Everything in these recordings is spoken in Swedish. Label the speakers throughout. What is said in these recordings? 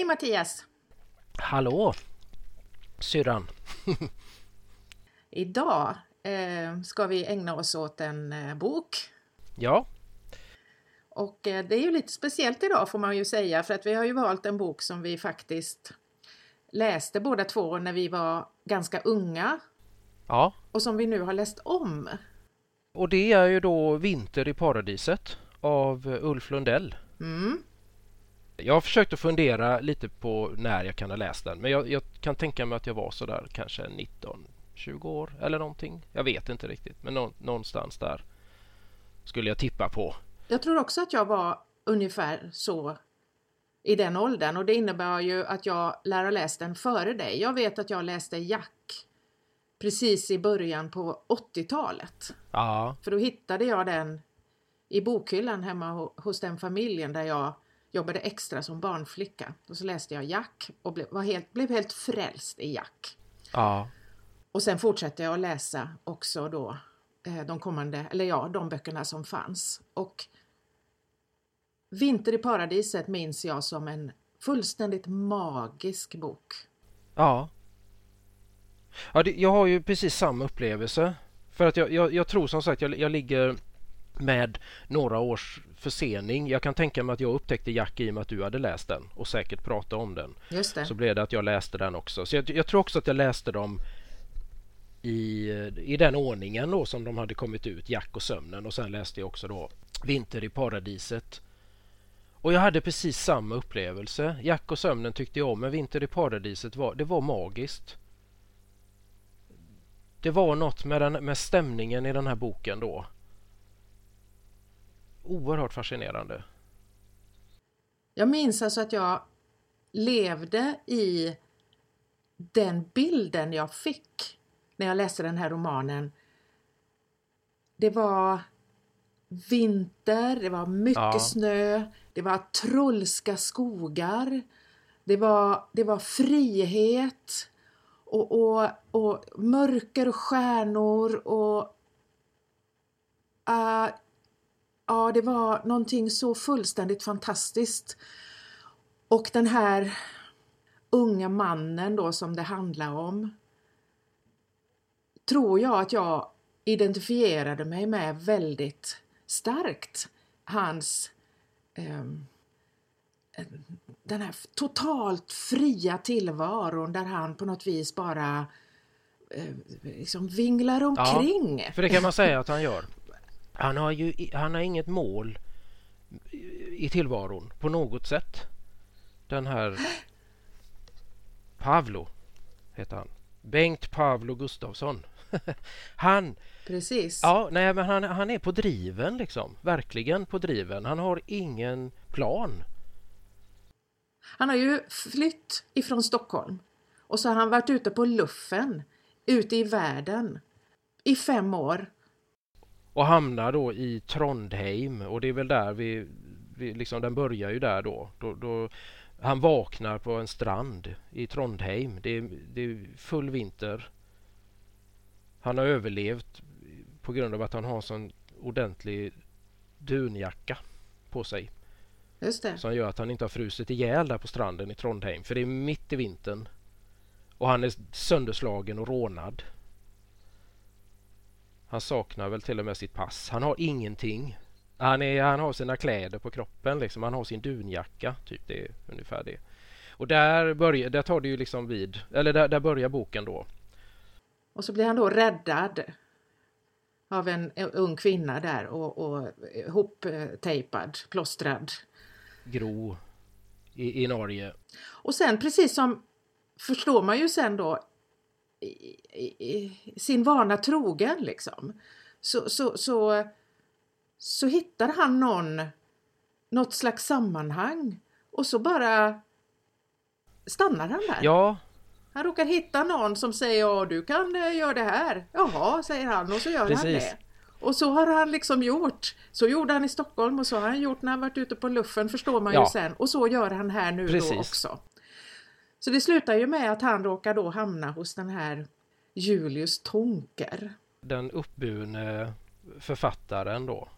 Speaker 1: Hej Mattias!
Speaker 2: Hallå! Syrran!
Speaker 1: Idag eh, ska vi ägna oss åt en eh, bok.
Speaker 2: Ja.
Speaker 1: Och eh, det är ju lite speciellt idag får man ju säga för att vi har ju valt en bok som vi faktiskt läste båda två när vi var ganska unga.
Speaker 2: Ja.
Speaker 1: Och som vi nu har läst om.
Speaker 2: Och det är ju då Vinter i paradiset av Ulf Lundell.
Speaker 1: Mm.
Speaker 2: Jag har försökt att fundera lite på när jag kan ha läst den men jag, jag kan tänka mig att jag var sådär kanske 19, 20 år eller någonting. Jag vet inte riktigt men nå, någonstans där skulle jag tippa på.
Speaker 1: Jag tror också att jag var ungefär så i den åldern och det innebär ju att jag lär ha läst den före dig. Jag vet att jag läste Jack precis i början på 80-talet.
Speaker 2: Ja.
Speaker 1: För då hittade jag den i bokhyllan hemma hos den familjen där jag jobbade extra som barnflicka. Och så läste jag Jack och blev, helt, blev helt frälst i Jack.
Speaker 2: Ja.
Speaker 1: Och sen fortsatte jag att läsa också då eh, de kommande, eller ja, de böckerna som fanns. Och Vinter i paradiset minns jag som en fullständigt magisk bok.
Speaker 2: Ja. ja det, jag har ju precis samma upplevelse. För att jag, jag, jag tror som sagt jag, jag ligger med några års försening. Jag kan tänka mig att jag upptäckte Jack i och med att du hade läst den och säkert pratat om den.
Speaker 1: Just det.
Speaker 2: Så blev det att jag läste den också. Så jag, jag tror också att jag läste dem i, i den ordningen då som de hade kommit ut, Jack och sömnen och sen läste jag också då Vinter i paradiset. Och jag hade precis samma upplevelse. Jack och sömnen tyckte jag om men Vinter i paradiset var, det var magiskt. Det var något med, den, med stämningen i den här boken då oerhört fascinerande.
Speaker 1: Jag minns alltså att jag levde i den bilden jag fick när jag läste den här romanen. Det var vinter, det var mycket ja. snö, det var trollska skogar, det var, det var frihet och, och, och mörker och stjärnor och uh, ja, det var någonting så fullständigt fantastiskt. Och den här unga mannen då som det handlar om tror jag att jag identifierade mig med väldigt starkt. Hans eh, den här totalt fria tillvaron där han på något vis bara eh, liksom vinglar omkring.
Speaker 2: Ja, för det kan man säga att han gör. Han har ju han har inget mål i tillvaron på något sätt. Den här Pavlo heter han. Bengt Pavlo Gustafsson. han...
Speaker 1: Precis.
Speaker 2: Ja, nej, men han, han är på driven liksom. Verkligen på driven. Han har ingen plan.
Speaker 1: Han har ju flytt ifrån Stockholm och så har han varit ute på luffen, ute i världen i fem år
Speaker 2: och hamnar då i Trondheim och det är väl där vi, vi liksom den börjar ju där då. då, då han vaknar på en strand i Trondheim. Det är, det är full vinter. Han har överlevt på grund av att han har en sån ordentlig dunjacka på sig.
Speaker 1: Just det.
Speaker 2: Som gör att han inte har frusit ihjäl där på stranden i Trondheim. För det är mitt i vintern. Och han är sönderslagen och rånad. Han saknar väl till och med sitt pass. Han har ingenting. Han, är, han har sina kläder på kroppen liksom. Han har sin dunjacka. Typ det är ungefär det. Och där, börjar, där tar det ju liksom vid. Eller där, där börjar boken då.
Speaker 1: Och så blir han då räddad av en ung kvinna där och, och hoptejpad, plåstrad.
Speaker 2: Gro i, i Norge.
Speaker 1: Och sen precis som förstår man ju sen då sin vana trogen liksom. Så, så, så, så hittar han någon, något slags sammanhang och så bara stannar han där.
Speaker 2: Ja.
Speaker 1: Han råkar hitta någon som säger ja du kan eh, göra det här. Jaha, säger han och så gör Precis. han det. Och så har han liksom gjort. Så gjorde han i Stockholm och så har han gjort när han varit ute på luffen förstår man ja. ju sen. Och så gör han här nu Precis. då också. Så det slutar ju med att han råkar då hamna hos den här Julius Tonker.
Speaker 2: Den uppburne författaren då.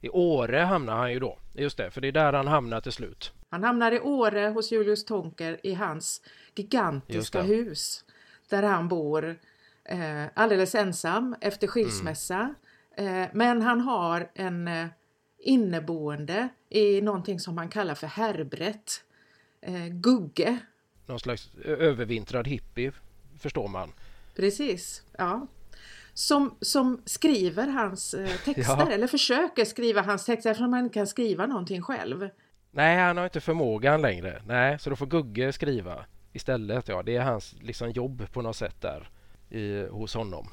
Speaker 2: I Åre hamnar han ju då. Just det, för det är där han hamnar till slut.
Speaker 1: Han hamnar i Åre hos Julius Tonker i hans gigantiska hus där han bor eh, alldeles ensam efter skilsmässa. Mm. Eh, men han har en eh, inneboende i någonting som man kallar för härbrett. Eh, Gugge.
Speaker 2: Någon slags övervintrad hippie förstår man.
Speaker 1: Precis, ja. Som, som skriver hans eh, texter ja. eller försöker skriva hans texter eftersom han inte kan skriva någonting själv.
Speaker 2: Nej, han har inte förmågan längre. Nej, så då får Gugge skriva istället. Ja, det är hans liksom, jobb på något sätt där i, hos honom.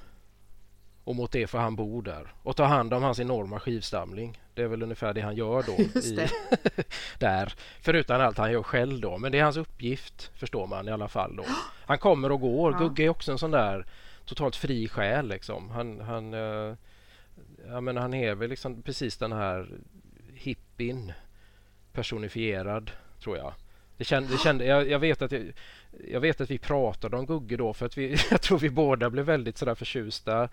Speaker 2: Och mot det får han bo där och ta hand om hans enorma skivsamling. Det är väl ungefär det han gör då. I, där. Förutom allt han gör själv då. Men det är hans uppgift förstår man i alla fall då. Han kommer och går. Ja. Gugge är också en sån där totalt fri själ liksom. Han, han, uh, ja, men han är väl liksom precis den här hippin personifierad tror jag. Det kände, det kände, jag, jag, vet att jag, jag, vet att vi pratade om Gugge då för att vi, jag tror vi båda blev väldigt sådär förtjusta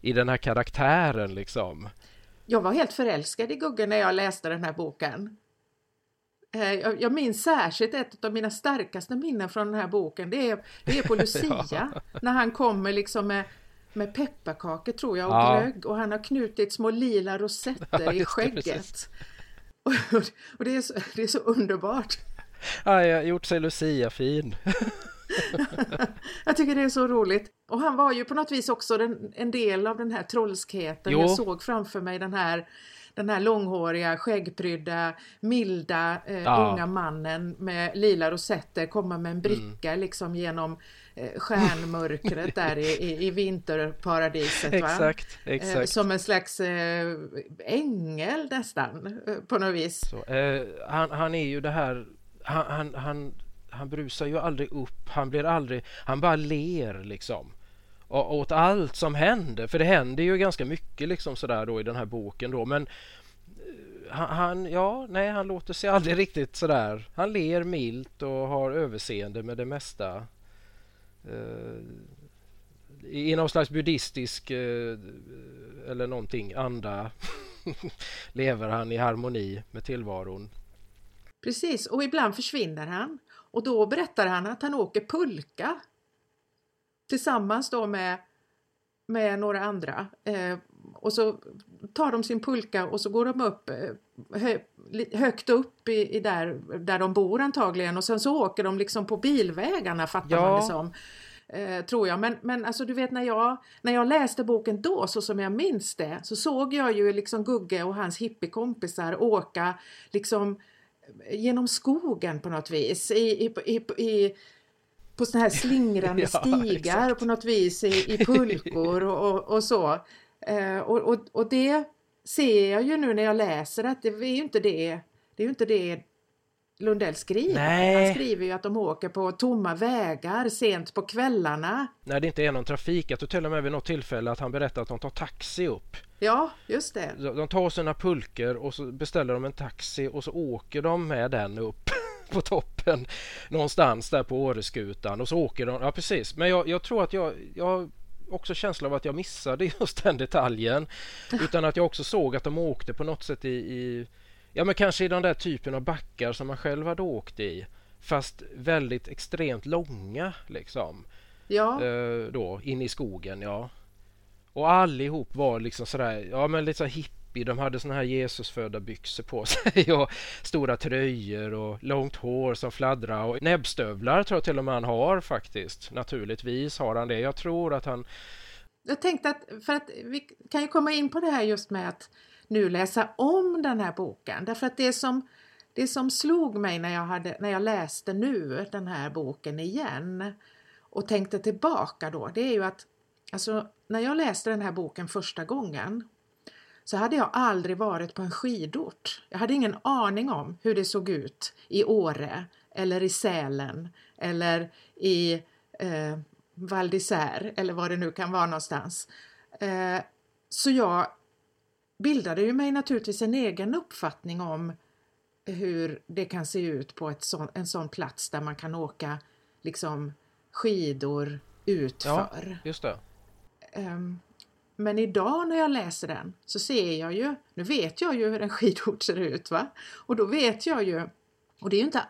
Speaker 2: i den här karaktären liksom.
Speaker 1: Jag var helt förälskad i Gugge när jag läste den här boken. Eh, jag, jag minns särskilt ett av mina starkaste minnen från den här boken. Det är, det är på Lucia ja. när han kommer liksom med, med pepparkakor tror jag och ja. glögg och han har knutit små lila rosetter ja, i skägget. Och, och, det, är så, det är så underbart.
Speaker 2: Ja, jag har gjort sig Lucia-fin.
Speaker 1: jag tycker det är så roligt. Och han var ju på något vis också den, en del av den här trollskheten. Jo. Jag såg framför mig den här den här långhåriga, skäggprydda, milda eh, ja. unga mannen med lila rosetter komma med en bricka mm. liksom genom eh, stjärnmörkret där i, i, i vinterparadiset.
Speaker 2: Exakt, exakt. Eh,
Speaker 1: som en slags eh, ängel nästan eh, på något vis.
Speaker 2: Så, eh, han, han är ju det här, han, han, han han brusar ju aldrig upp, han blir aldrig, han bara ler liksom. Och, åt allt som händer, för det händer ju ganska mycket liksom sådär då i den här boken då men eh, han, han, ja, nej, han låter sig aldrig riktigt sådär. Han ler milt och har överseende med det mesta. Uh, I någon slags buddhistisk uh, eller någonting anda lever han i harmoni med tillvaron.
Speaker 1: Precis, och ibland försvinner han. Och då berättar han att han åker pulka tillsammans då med, med några andra. Eh, och så tar de sin pulka och så går de upp eh, hö, högt upp i, i, där, där de bor antagligen och sen så åker de liksom på bilvägarna fattar ja. man det som. Eh, tror jag. Men, men alltså du vet när jag, när jag läste boken då så som jag minns det så såg jag ju liksom Gugge och hans hippiekompisar åka liksom genom skogen på något vis. I, i, i, på sådana här slingrande ja, stigar exakt. på något vis i, i pulkor och, och, och så. Eh, och, och, och det ser jag ju nu när jag läser att det är ju inte det, det är ju inte det Lundell skriver. Nej. Han skriver ju att de åker på tomma vägar sent på kvällarna.
Speaker 2: När det inte är någon trafik. Jag tror till och med vid något tillfälle att han berättar att de tar taxi upp.
Speaker 1: Ja, just det.
Speaker 2: De tar sina pulker och så beställer de en taxi och så åker de med den upp på toppen någonstans där på Åreskutan och så åker de. Ja, precis. Men jag, jag tror att jag, jag har också känsla av att jag missade just den detaljen. Utan att jag också såg att de åkte på något sätt i, i ja men kanske i den där typen av backar som man själv hade åkt i. Fast väldigt extremt långa liksom.
Speaker 1: Ja.
Speaker 2: Eh, då in i skogen, ja. Och allihop var liksom sådär, ja men lite så hippie. De hade såna här Jesusfödda byxor på sig och stora tröjor och långt hår som fladdrar och näbbstövlar tror jag till och med han har faktiskt. Naturligtvis har han det. Jag tror att han...
Speaker 1: Jag tänkte att, för att vi kan ju komma in på det här just med att nu läsa om den här boken. Därför att det som, det som slog mig när jag, hade, när jag läste nu den här boken igen och tänkte tillbaka då, det är ju att alltså, när jag läste den här boken första gången så hade jag aldrig varit på en skidort. Jag hade ingen aning om hur det såg ut i Åre eller i Sälen eller i eh, Val d'Isère eller vad det nu kan vara någonstans. Eh, så jag bildade ju mig naturligtvis en egen uppfattning om hur det kan se ut på sån, en sån plats där man kan åka liksom skidor utför.
Speaker 2: Ja, just det.
Speaker 1: Um, men idag när jag läser den så ser jag ju, nu vet jag ju hur en skidort ser ut va? Och då vet jag ju Och det är ju inte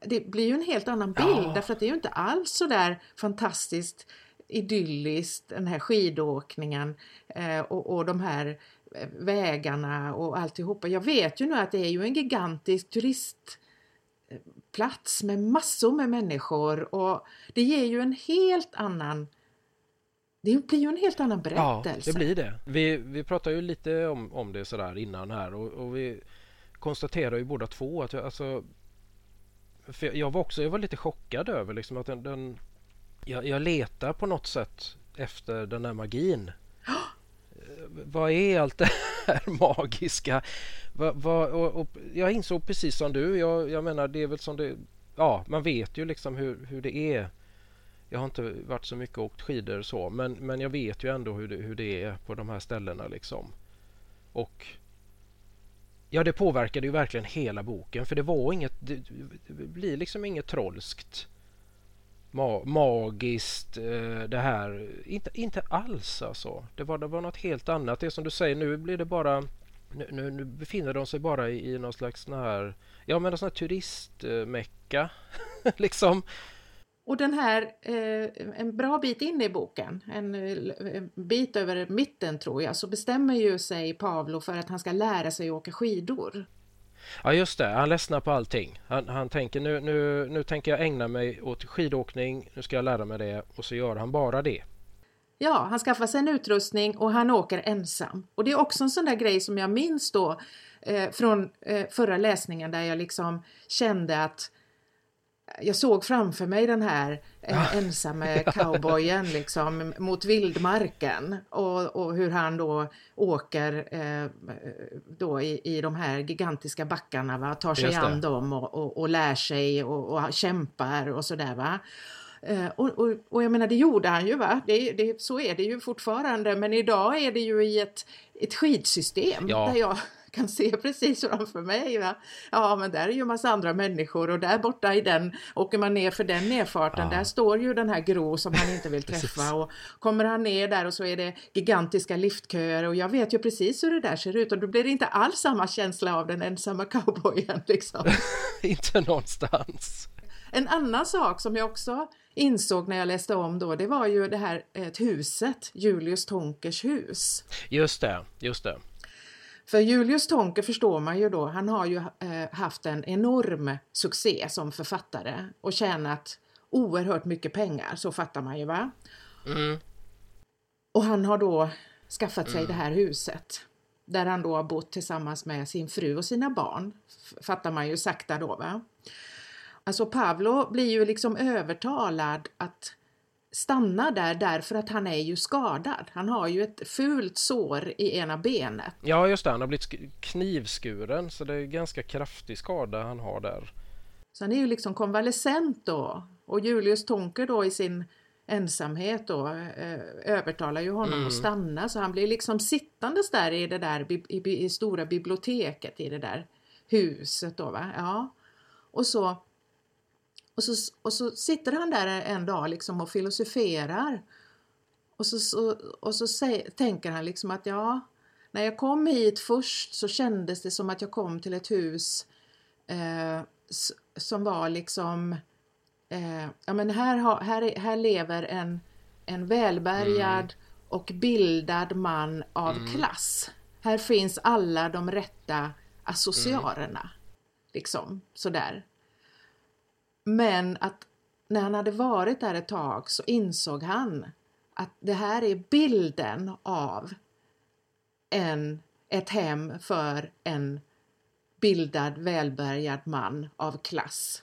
Speaker 1: det blir ju en helt annan bild ja. därför att det är ju inte alls så där fantastiskt idylliskt den här skidåkningen eh, och, och de här eh, vägarna och alltihopa. Jag vet ju nu att det är ju en gigantisk turistplats med massor med människor och det ger ju en helt annan det blir ju en helt annan berättelse.
Speaker 2: Ja, det blir det. Vi, vi pratade ju lite om, om det sådär innan här och, och vi konstaterar ju båda två att jag, alltså, för jag var också jag var lite chockad över liksom att den, den jag, jag letar på något sätt efter den där magin. vad är allt det här magiska? Va, va, och, och jag insåg precis som du, jag, jag menar det är väl som det, ja man vet ju liksom hur, hur det är. Jag har inte varit så mycket och åkt skidor så men, men jag vet ju ändå hur det, hur det är på de här ställena liksom. Och Ja, det påverkade ju verkligen hela boken för det var inget, det, det blir liksom inget trollskt ma magiskt eh, det här. Inte, inte alls alltså. Det var, det var något helt annat. Det som du säger, nu blir det bara nu, nu, nu befinner de sig bara i, i någon slags sån här, ja men sån här turistmecka liksom.
Speaker 1: Och den här, eh, en bra bit in i boken, en, en, bit över mitten tror jag, så bestämmer ju sig Pavlo för att han ska lära sig åka skidor.
Speaker 2: Ja just det, han ledsnar på allting. Han, han tänker nu, nu, nu tänker jag ägna mig åt skidåkning, nu ska jag lära mig det och så gör han bara det.
Speaker 1: Ja, han skaffar sig en utrustning och han åker ensam. Och det är också en sån där grej som jag minns då eh, från eh, förra läsningen där jag liksom kände att jag såg framför mig den här eh, ensamme cowboyen liksom mot vildmarken och, och hur han då åker eh, då i, i de här gigantiska backarna, va? tar sig an dem och, och, och, lär sig och, och kämpar och sådär. Va? Eh, och, och, och, jag menar det gjorde han ju va, det, det, så är det ju fortfarande men idag är det ju i ett, ett skidsystem ja. där jag kan se precis framför mig. Va? Ja, men där är ju massa andra människor och där borta i den, åker man ner för den nedfarten, ja. där står ju den här Gro som han inte vill träffa och kommer han ner där och så är det gigantiska liftköer och jag vet ju precis hur det där ser ut och då blir det inte alls samma känsla av den ensamma cowboyen liksom.
Speaker 2: inte någonstans.
Speaker 1: En annan sak som jag också insåg när jag läste om då, det var ju det här ett huset, Julius Tonkers hus.
Speaker 2: Just det, just det.
Speaker 1: För Julius Tonke förstår man ju då, han har ju eh, haft en enorm succé som författare och tjänat oerhört mycket pengar, så fattar man ju va? Mm. Och han har då skaffat sig mm. det här huset där han då har bott tillsammans med sin fru och sina barn, fattar man ju sakta då va? Alltså Pavlo blir ju liksom övertalad att stannar där därför att han är ju skadad. Han har ju ett fult sår i ena benet.
Speaker 2: Ja just det, han har blivit knivskuren så det är ganska kraftig skada han har där.
Speaker 1: Så han är ju liksom konvalescent då och Julius Tonker då i sin ensamhet då eh, övertalar ju honom mm. att stanna så han blir liksom sittandes där i det där i, i, i stora biblioteket i det där huset då va. Ja. Och så och så, och så sitter han där en dag liksom och filosoferar. Och så, så och så säger, tänker han liksom att ja, när jag kom hit först så kändes det som att jag kom till ett hus eh, som var liksom eh, ja men här, här, här lever en, en välbärgad mm. och bildad man av mm. klass. Här finns alla de rätta associarerna. Mm. Liksom sådär. Men att när han hade varit där ett tag så insåg han att det här är bilden av en, ett hem för en bildad, välbärgad man av klass.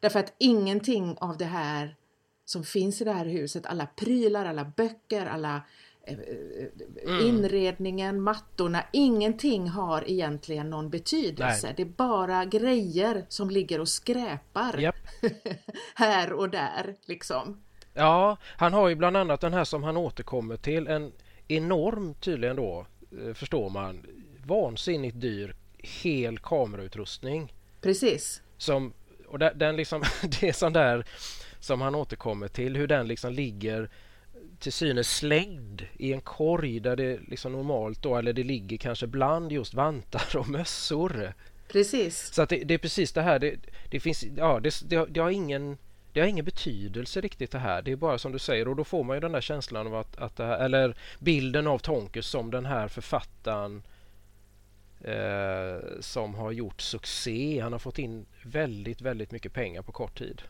Speaker 1: Därför att ingenting av det här som finns i det här huset, alla prylar, alla böcker, alla mm. inredningen, mattorna, ingenting har egentligen någon betydelse. Nej. Det är bara grejer som ligger och skräpar yep. här och där liksom.
Speaker 2: Ja, han har ju bland annat den här som han återkommer till, en enorm tydligen då, eh, förstår man, vansinnigt dyr hel kamerautrustning.
Speaker 1: Precis.
Speaker 2: Som, och den liksom, det är sån där som han återkommer till, hur den liksom ligger till synes slängd i en korg där det liksom normalt då, eller det ligger kanske bland just vantar och mössor.
Speaker 1: Precis.
Speaker 2: Så att det, det är precis det här. Det, det finns, ja, det, det, har, det, har ingen, det har ingen betydelse riktigt det här. Det är bara som du säger och då får man ju den där känslan av att, att det här, eller bilden av Tonkes som den här författaren eh, som har gjort succé. Han har fått in väldigt, väldigt mycket pengar på kort tid.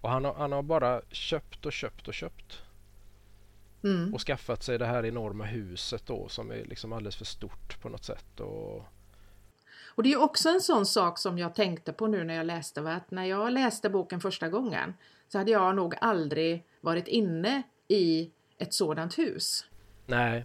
Speaker 2: Och han har, han har bara köpt och köpt och köpt. Mm. Och skaffat sig det här enorma huset då som är liksom alldeles för stort på något sätt. Och,
Speaker 1: och det är också en sån sak som jag tänkte på nu när jag läste. Va? Att när jag läste boken första gången så hade jag nog aldrig varit inne i ett sådant hus.
Speaker 2: Nej.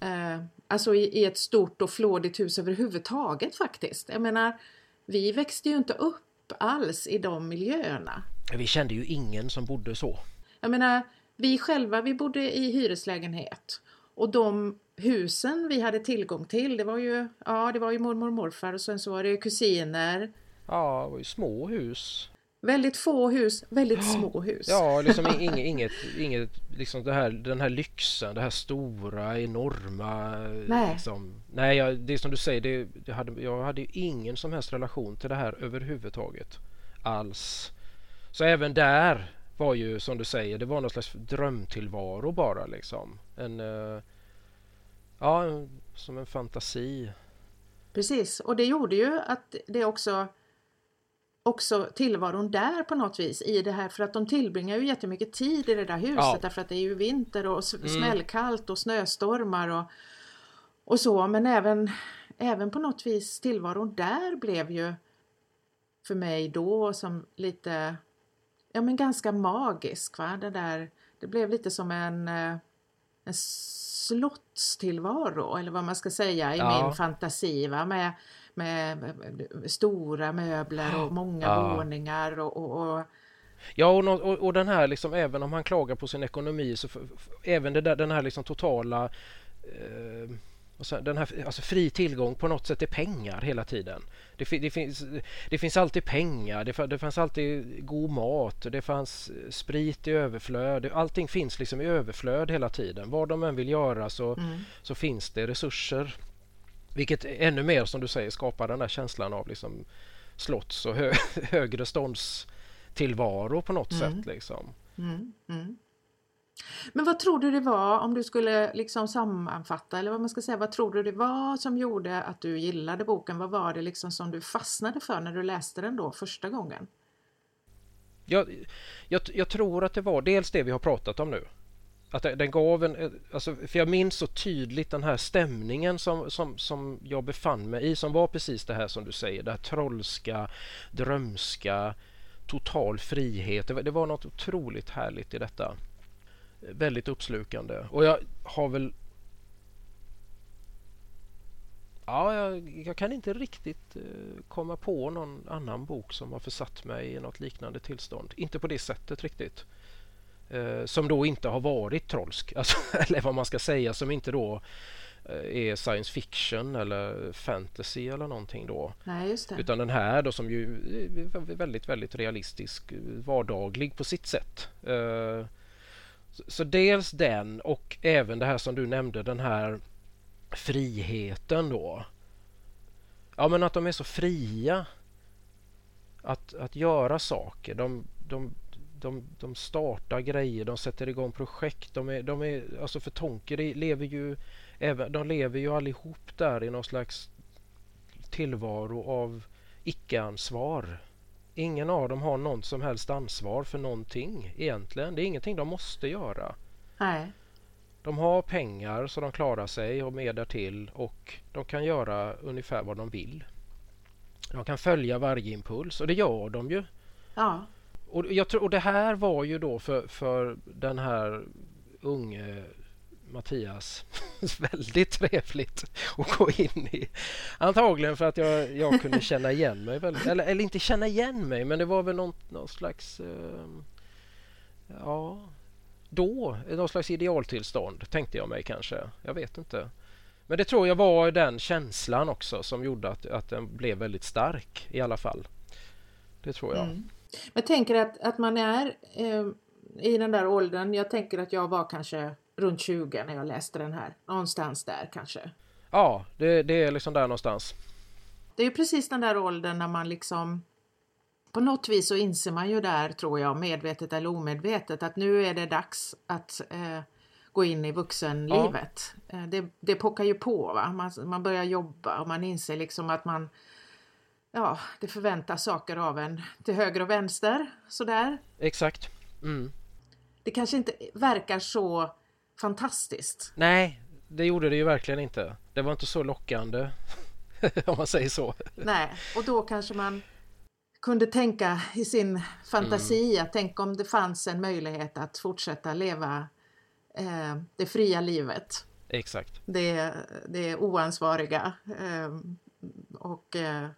Speaker 1: Eh, alltså i, i, ett stort och flådigt hus överhuvudtaget faktiskt. Jag menar, vi växte ju inte upp alls i de miljöerna.
Speaker 2: Vi kände ju ingen som bodde så.
Speaker 1: Jag menar, vi själva vi bodde i hyreslägenhet och de husen vi hade tillgång till det var ju, ja, det var ju mormor och morfar och sen så var det kusiner.
Speaker 2: Ja, det var ju små hus.
Speaker 1: Väldigt få hus, väldigt små hus.
Speaker 2: Ja, liksom inget, inget, inget liksom det här, den här lyxen, det här stora, enorma.
Speaker 1: Nej,
Speaker 2: liksom. Nej jag, det är som du säger, det, det hade, jag hade ingen som helst relation till det här överhuvudtaget. Alls. Så även där var ju som du säger, det var någon slags drömtillvaro bara liksom. En, uh, ja, som en fantasi.
Speaker 1: Precis, och det gjorde ju att det också också tillvaron där på något vis i det här för att de tillbringar ju jättemycket tid i det där huset ja. därför att det är ju vinter och mm. smällkallt och snöstormar och, och så men även, även på något vis tillvaron där blev ju för mig då som lite ja men ganska magisk va det där det blev lite som en, eh, en slottstillvaro eller vad man ska säga i ja. min fantasi va med med stora möbler och många ja. våningar och, och, och
Speaker 2: Ja, och, och, och, den här liksom, även om han klagar på sin ekonomi så för, för, även det där, den här liksom totala eh, sen, den här, alltså fri tillgång på något sätt är pengar hela tiden. Det, det, finns, det finns alltid pengar, det, det fanns alltid god mat, det fanns sprit i överflöd. Allting finns liksom i överflöd hela tiden. Vad de än vill göra så, mm. så finns det resurser vilket ännu mer som du säger skapar den där känslan av liksom slotts och hö högre stånds tillvaro på något mm. sätt. Liksom.
Speaker 1: Mm. Men vad tror du det var om du skulle liksom sammanfatta eller vad man ska säga, vad tror du det var som gjorde att du gillade boken? Vad var det liksom som du fastnade för när du läste den då första gången?
Speaker 2: Jag, jag, jag tror att det var dels det vi har pratat om nu. Att den gav en, alltså, för jag minns så tydligt den här stämningen som, som, som jag befann mig i som var precis det här som du säger, det här trollska, drömska, total frihet. Det, det var något otroligt härligt i detta. Väldigt uppslukande och jag har väl Ja, jag, jag, kan inte riktigt uh, komma på någon annan bok som har försatt mig i något liknande tillstånd. Inte på det sättet riktigt. Eh, som då inte har varit trollsk, alltså, eller vad man ska säga, som inte då eh, är science fiction eller fantasy eller någonting då.
Speaker 1: Nej, just det.
Speaker 2: Utan den här då som ju är väldigt, väldigt realistisk, vardaglig på sitt sätt. Eh, så, så dels den och även det här som du nämnde, den här friheten då. Ja men att de är så fria att, att göra saker. De, de, de, de startar grejer, de sätter igång projekt. De är, de är, alltså för Tonke, lever ju, även, de lever ju allihop där i någon slags tillvaro av icke-ansvar. Ingen av dem har något som helst ansvar för någonting egentligen. Det är ingenting de måste göra.
Speaker 1: Nej.
Speaker 2: De har pengar så de klarar sig och mer därtill och de kan göra ungefär vad de vill. De kan följa varje impuls och det gör de ju.
Speaker 1: Ja.
Speaker 2: Och, jag tror, och det här var ju då för, för den här unge Mattias väldigt trevligt att gå in i. Antagligen för att jag, jag kunde känna igen mig. Väldigt, eller, eller inte känna igen mig men det var väl någon, någon slags... Eh, ja, då, någon slags idealtillstånd tänkte jag mig kanske. Jag vet inte. Men det tror jag var den känslan också som gjorde att, att den blev väldigt stark i alla fall. Det tror jag. Mm.
Speaker 1: Jag tänker att, att man är eh, i den där åldern. Jag tänker att jag var kanske runt 20 när jag läste den här. Någonstans där kanske.
Speaker 2: Ja, det, det är liksom där någonstans.
Speaker 1: det är ju precis den där åldern när man liksom på något vis så inser man ju där, tror jag, medvetet eller omedvetet, att nu är det dags att eh, gå in i vuxenlivet. Ja. Eh, det, det pockar ju på, va? Man, man börjar jobba och man inser liksom att man Ja, det förväntas saker av en till höger och vänster sådär.
Speaker 2: Exakt. Mm.
Speaker 1: Det kanske inte verkar så fantastiskt.
Speaker 2: Nej, det gjorde det ju verkligen inte. Det var inte så lockande om man säger så.
Speaker 1: Nej, och då kanske man kunde tänka i sin fantasi mm. att tänk om det fanns en möjlighet att fortsätta leva eh, det fria livet.
Speaker 2: Exakt.
Speaker 1: Det, det oansvariga eh, och eh, eh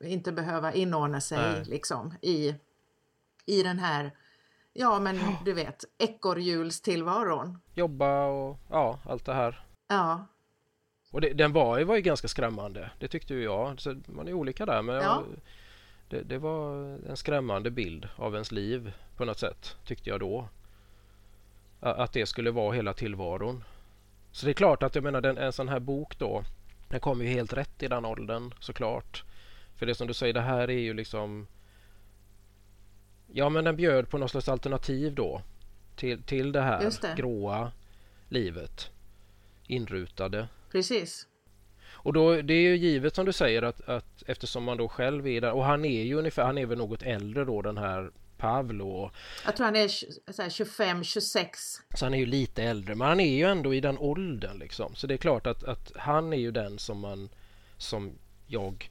Speaker 1: inte behöva inordna sig liksom i, i den här Ja men du vet ekorrhjulstillvaron.
Speaker 2: Jobba och ja, allt det här.
Speaker 1: Ja.
Speaker 2: Och det, den var ju, var ju ganska skrämmande. Det tyckte ju jag. Så man är olika där men ja. jag, det, det, var en skrämmande bild av ens liv på något sätt tyckte jag då. Att det skulle vara hela tillvaron. Så det är klart att jag menar den, en sån här bok då den kommer ju helt rätt i den åldern såklart. För det som du säger det här är ju liksom Ja men den bjöd på något slags alternativ då till, till det här det. gråa livet. Inrutade.
Speaker 1: Precis.
Speaker 2: Och då, det är ju givet som du säger att, att eftersom man då själv är där och han är ju ungefär, han är väl något äldre då den här Pavlo.
Speaker 1: Jag tror han är 25-26.
Speaker 2: Så han är ju lite äldre men han är ju ändå i den åldern liksom. Så det är klart att, att han är ju den som man som jag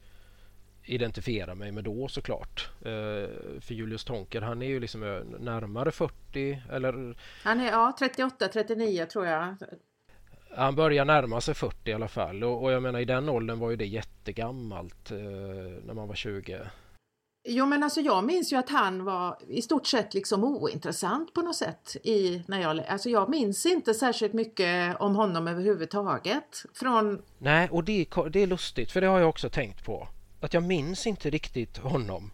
Speaker 2: identifiera mig med då såklart. Eh, för Julius Tonker han är ju liksom eh, närmare 40 eller...
Speaker 1: Han är ja 38, 39 tror jag.
Speaker 2: Han börjar närma sig 40 i alla fall och, och jag menar i den åldern var ju det jättegammalt eh, när man var 20.
Speaker 1: Jo men alltså jag minns ju att han var i stort sett liksom ointressant på något sätt i när jag alltså jag minns inte särskilt mycket om honom överhuvudtaget från
Speaker 2: Nej och det, det är lustigt för det har jag också tänkt på att jag minns inte riktigt honom.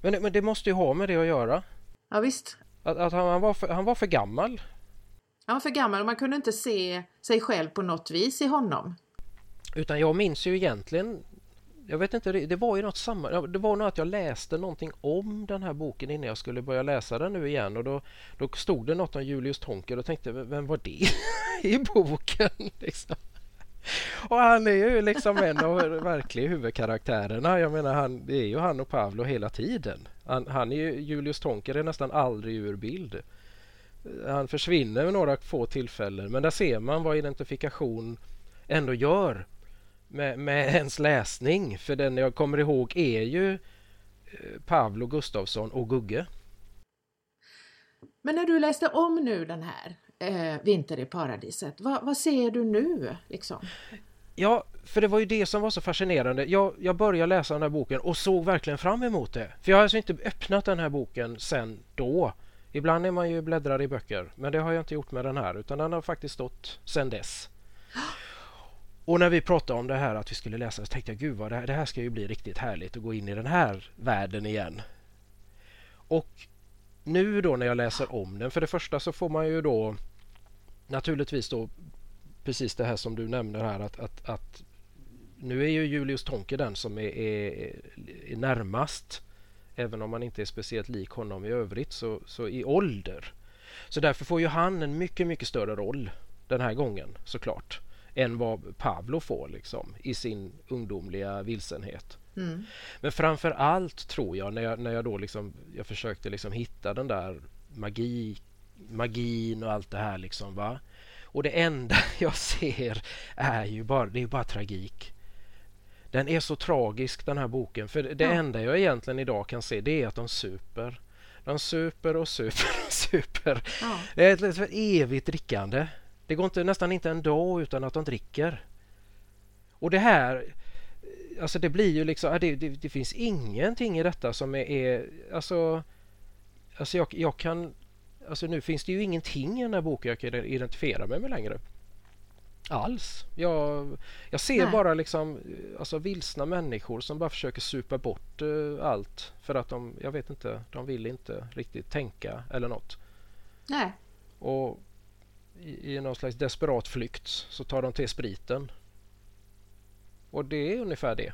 Speaker 2: Men, men det måste ju ha med det att göra.
Speaker 1: Ja visst.
Speaker 2: Att, att han, han, var för, han var för gammal.
Speaker 1: Han var för gammal och man kunde inte se sig själv på något vis i honom.
Speaker 2: Utan jag minns ju egentligen jag vet inte, det var ju något samma, det var nog att jag läste någonting om den här boken innan jag skulle börja läsa den nu igen och då, då stod det något om Julius Tonker och tänkte vem var det i boken? Liksom. Och han är ju liksom en av de verkliga huvudkaraktärerna. Jag menar, han, det är ju han och Pavlo hela tiden. Han, han är ju, Julius Tonker är nästan aldrig ur bild. Han försvinner vid några få tillfällen men där ser man vad identifikation ändå gör med, med ens läsning. För den jag kommer ihåg är ju eh, Pavlo Gustavsson och Gugge.
Speaker 1: Men när du läste om nu den här, eh, Vinter i paradiset. Va, vad ser du nu? Liksom?
Speaker 2: Ja, för det var ju det som var så fascinerande. Jag, jag började läsa den här boken och såg verkligen fram emot det. För jag har alltså inte öppnat den här boken sen då. Ibland är man ju bläddrar i böcker, men det har jag inte gjort med den här utan den har faktiskt stått sen dess. Och när vi pratade om det här att vi skulle läsa så tänkte jag gud vad det här, det här ska ju bli riktigt härligt att gå in i den här världen igen. Och nu då när jag läser om den, för det första så får man ju då naturligtvis då precis det här som du nämner här att, att, att nu är ju Julius Tonke den som är, är, är, närmast även om man inte är speciellt lik honom i övrigt så, så i ålder. Så därför får ju han en mycket, mycket större roll den här gången såklart än vad Pavlo får liksom i sin ungdomliga vilsenhet. Mm. Men framför allt tror jag när jag, när jag då liksom jag försökte liksom hitta den där magi magin och allt det här liksom va. Och det enda jag ser är ju bara, det är bara tragik. Den är så tragisk den här boken för det ja. enda jag egentligen idag kan se det är att de super. De super och super och super. Ja. Det är ett, ett, evigt drickande. Det går inte, nästan inte en dag utan att de dricker. Och det här, alltså det blir ju liksom, det, det, det finns ingenting i detta som är, är alltså, alltså jag, jag kan Alltså nu finns det ju ingenting i den här boken jag kan identifiera mig med längre. Alls. Jag, jag ser Nej. bara liksom alltså vilsna människor som bara försöker supa bort uh, allt för att de, jag vet inte, de vill inte riktigt tänka eller något.
Speaker 1: Nej.
Speaker 2: Och i, i någon slags desperat flykt så tar de till spriten. Och det är ungefär det.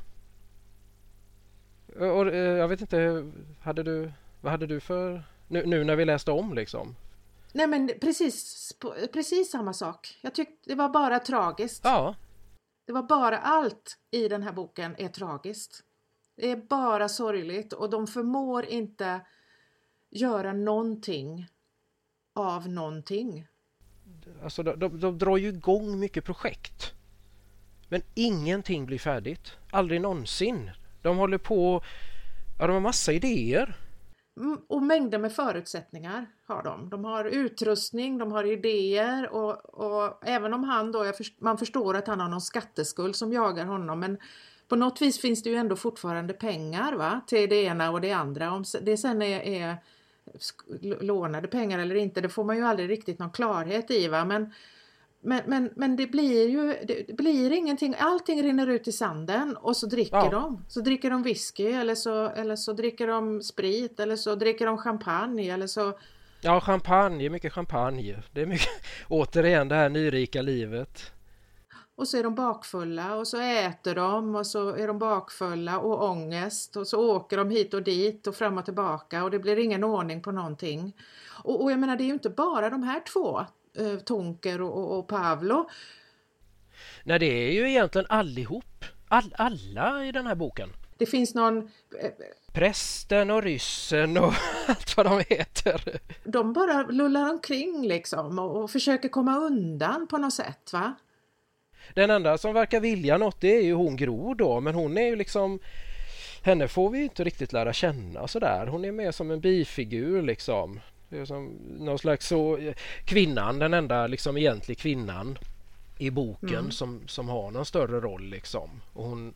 Speaker 2: Och, eh, jag vet inte, hade du, vad hade du för... Nu, nu när vi läste om liksom?
Speaker 1: Nej men precis, precis samma sak. Jag tyckte det var bara tragiskt.
Speaker 2: Ja.
Speaker 1: Det var bara allt i den här boken är tragiskt. Det är bara sorgligt och de förmår inte göra någonting av någonting.
Speaker 2: Alltså de, de, de drar ju igång mycket projekt. Men ingenting blir färdigt. Aldrig någonsin. De håller på... Ja, de har massa idéer.
Speaker 1: Mm, och mängder med förutsättningar har de. De har utrustning, de har idéer och, och även om han då, man förstår att han har någon skatteskuld som jagar honom men på något vis finns det ju ändå fortfarande pengar va? till det ena och det andra. Om det sen är, är lånade pengar eller inte, det får man ju aldrig riktigt någon klarhet i. Va? Men, men, men, men det blir ju det blir ingenting, allting rinner ut i sanden och så dricker ja. de. Så dricker de whisky eller så, eller så dricker de sprit eller så dricker de champagne eller så
Speaker 2: Ja, champagne, mycket champagne. Det är mycket, återigen det här nyrika livet.
Speaker 1: Och så är de bakfulla och så äter de och så är de bakfulla och ångest och så åker de hit och dit och fram och tillbaka och det blir ingen ordning på någonting. Och, och jag menar det är ju inte bara de här två, eh, Tonker och, och, och Pavlo.
Speaker 2: Nej det är ju egentligen allihop. All, alla i den här boken.
Speaker 1: Det finns någon... Eh,
Speaker 2: Prästen och ryssen och allt vad de heter.
Speaker 1: De bara lullar omkring liksom och, och försöker komma undan på något sätt va?
Speaker 2: Den enda som verkar vilja något det är ju hon Gro då men hon är ju liksom Henne får vi inte riktigt lära känna sådär. Hon är mer som en bifigur liksom. Det är som någon slags så, kvinnan, den enda liksom egentligen kvinnan i boken mm. som, som har någon större roll liksom. Och hon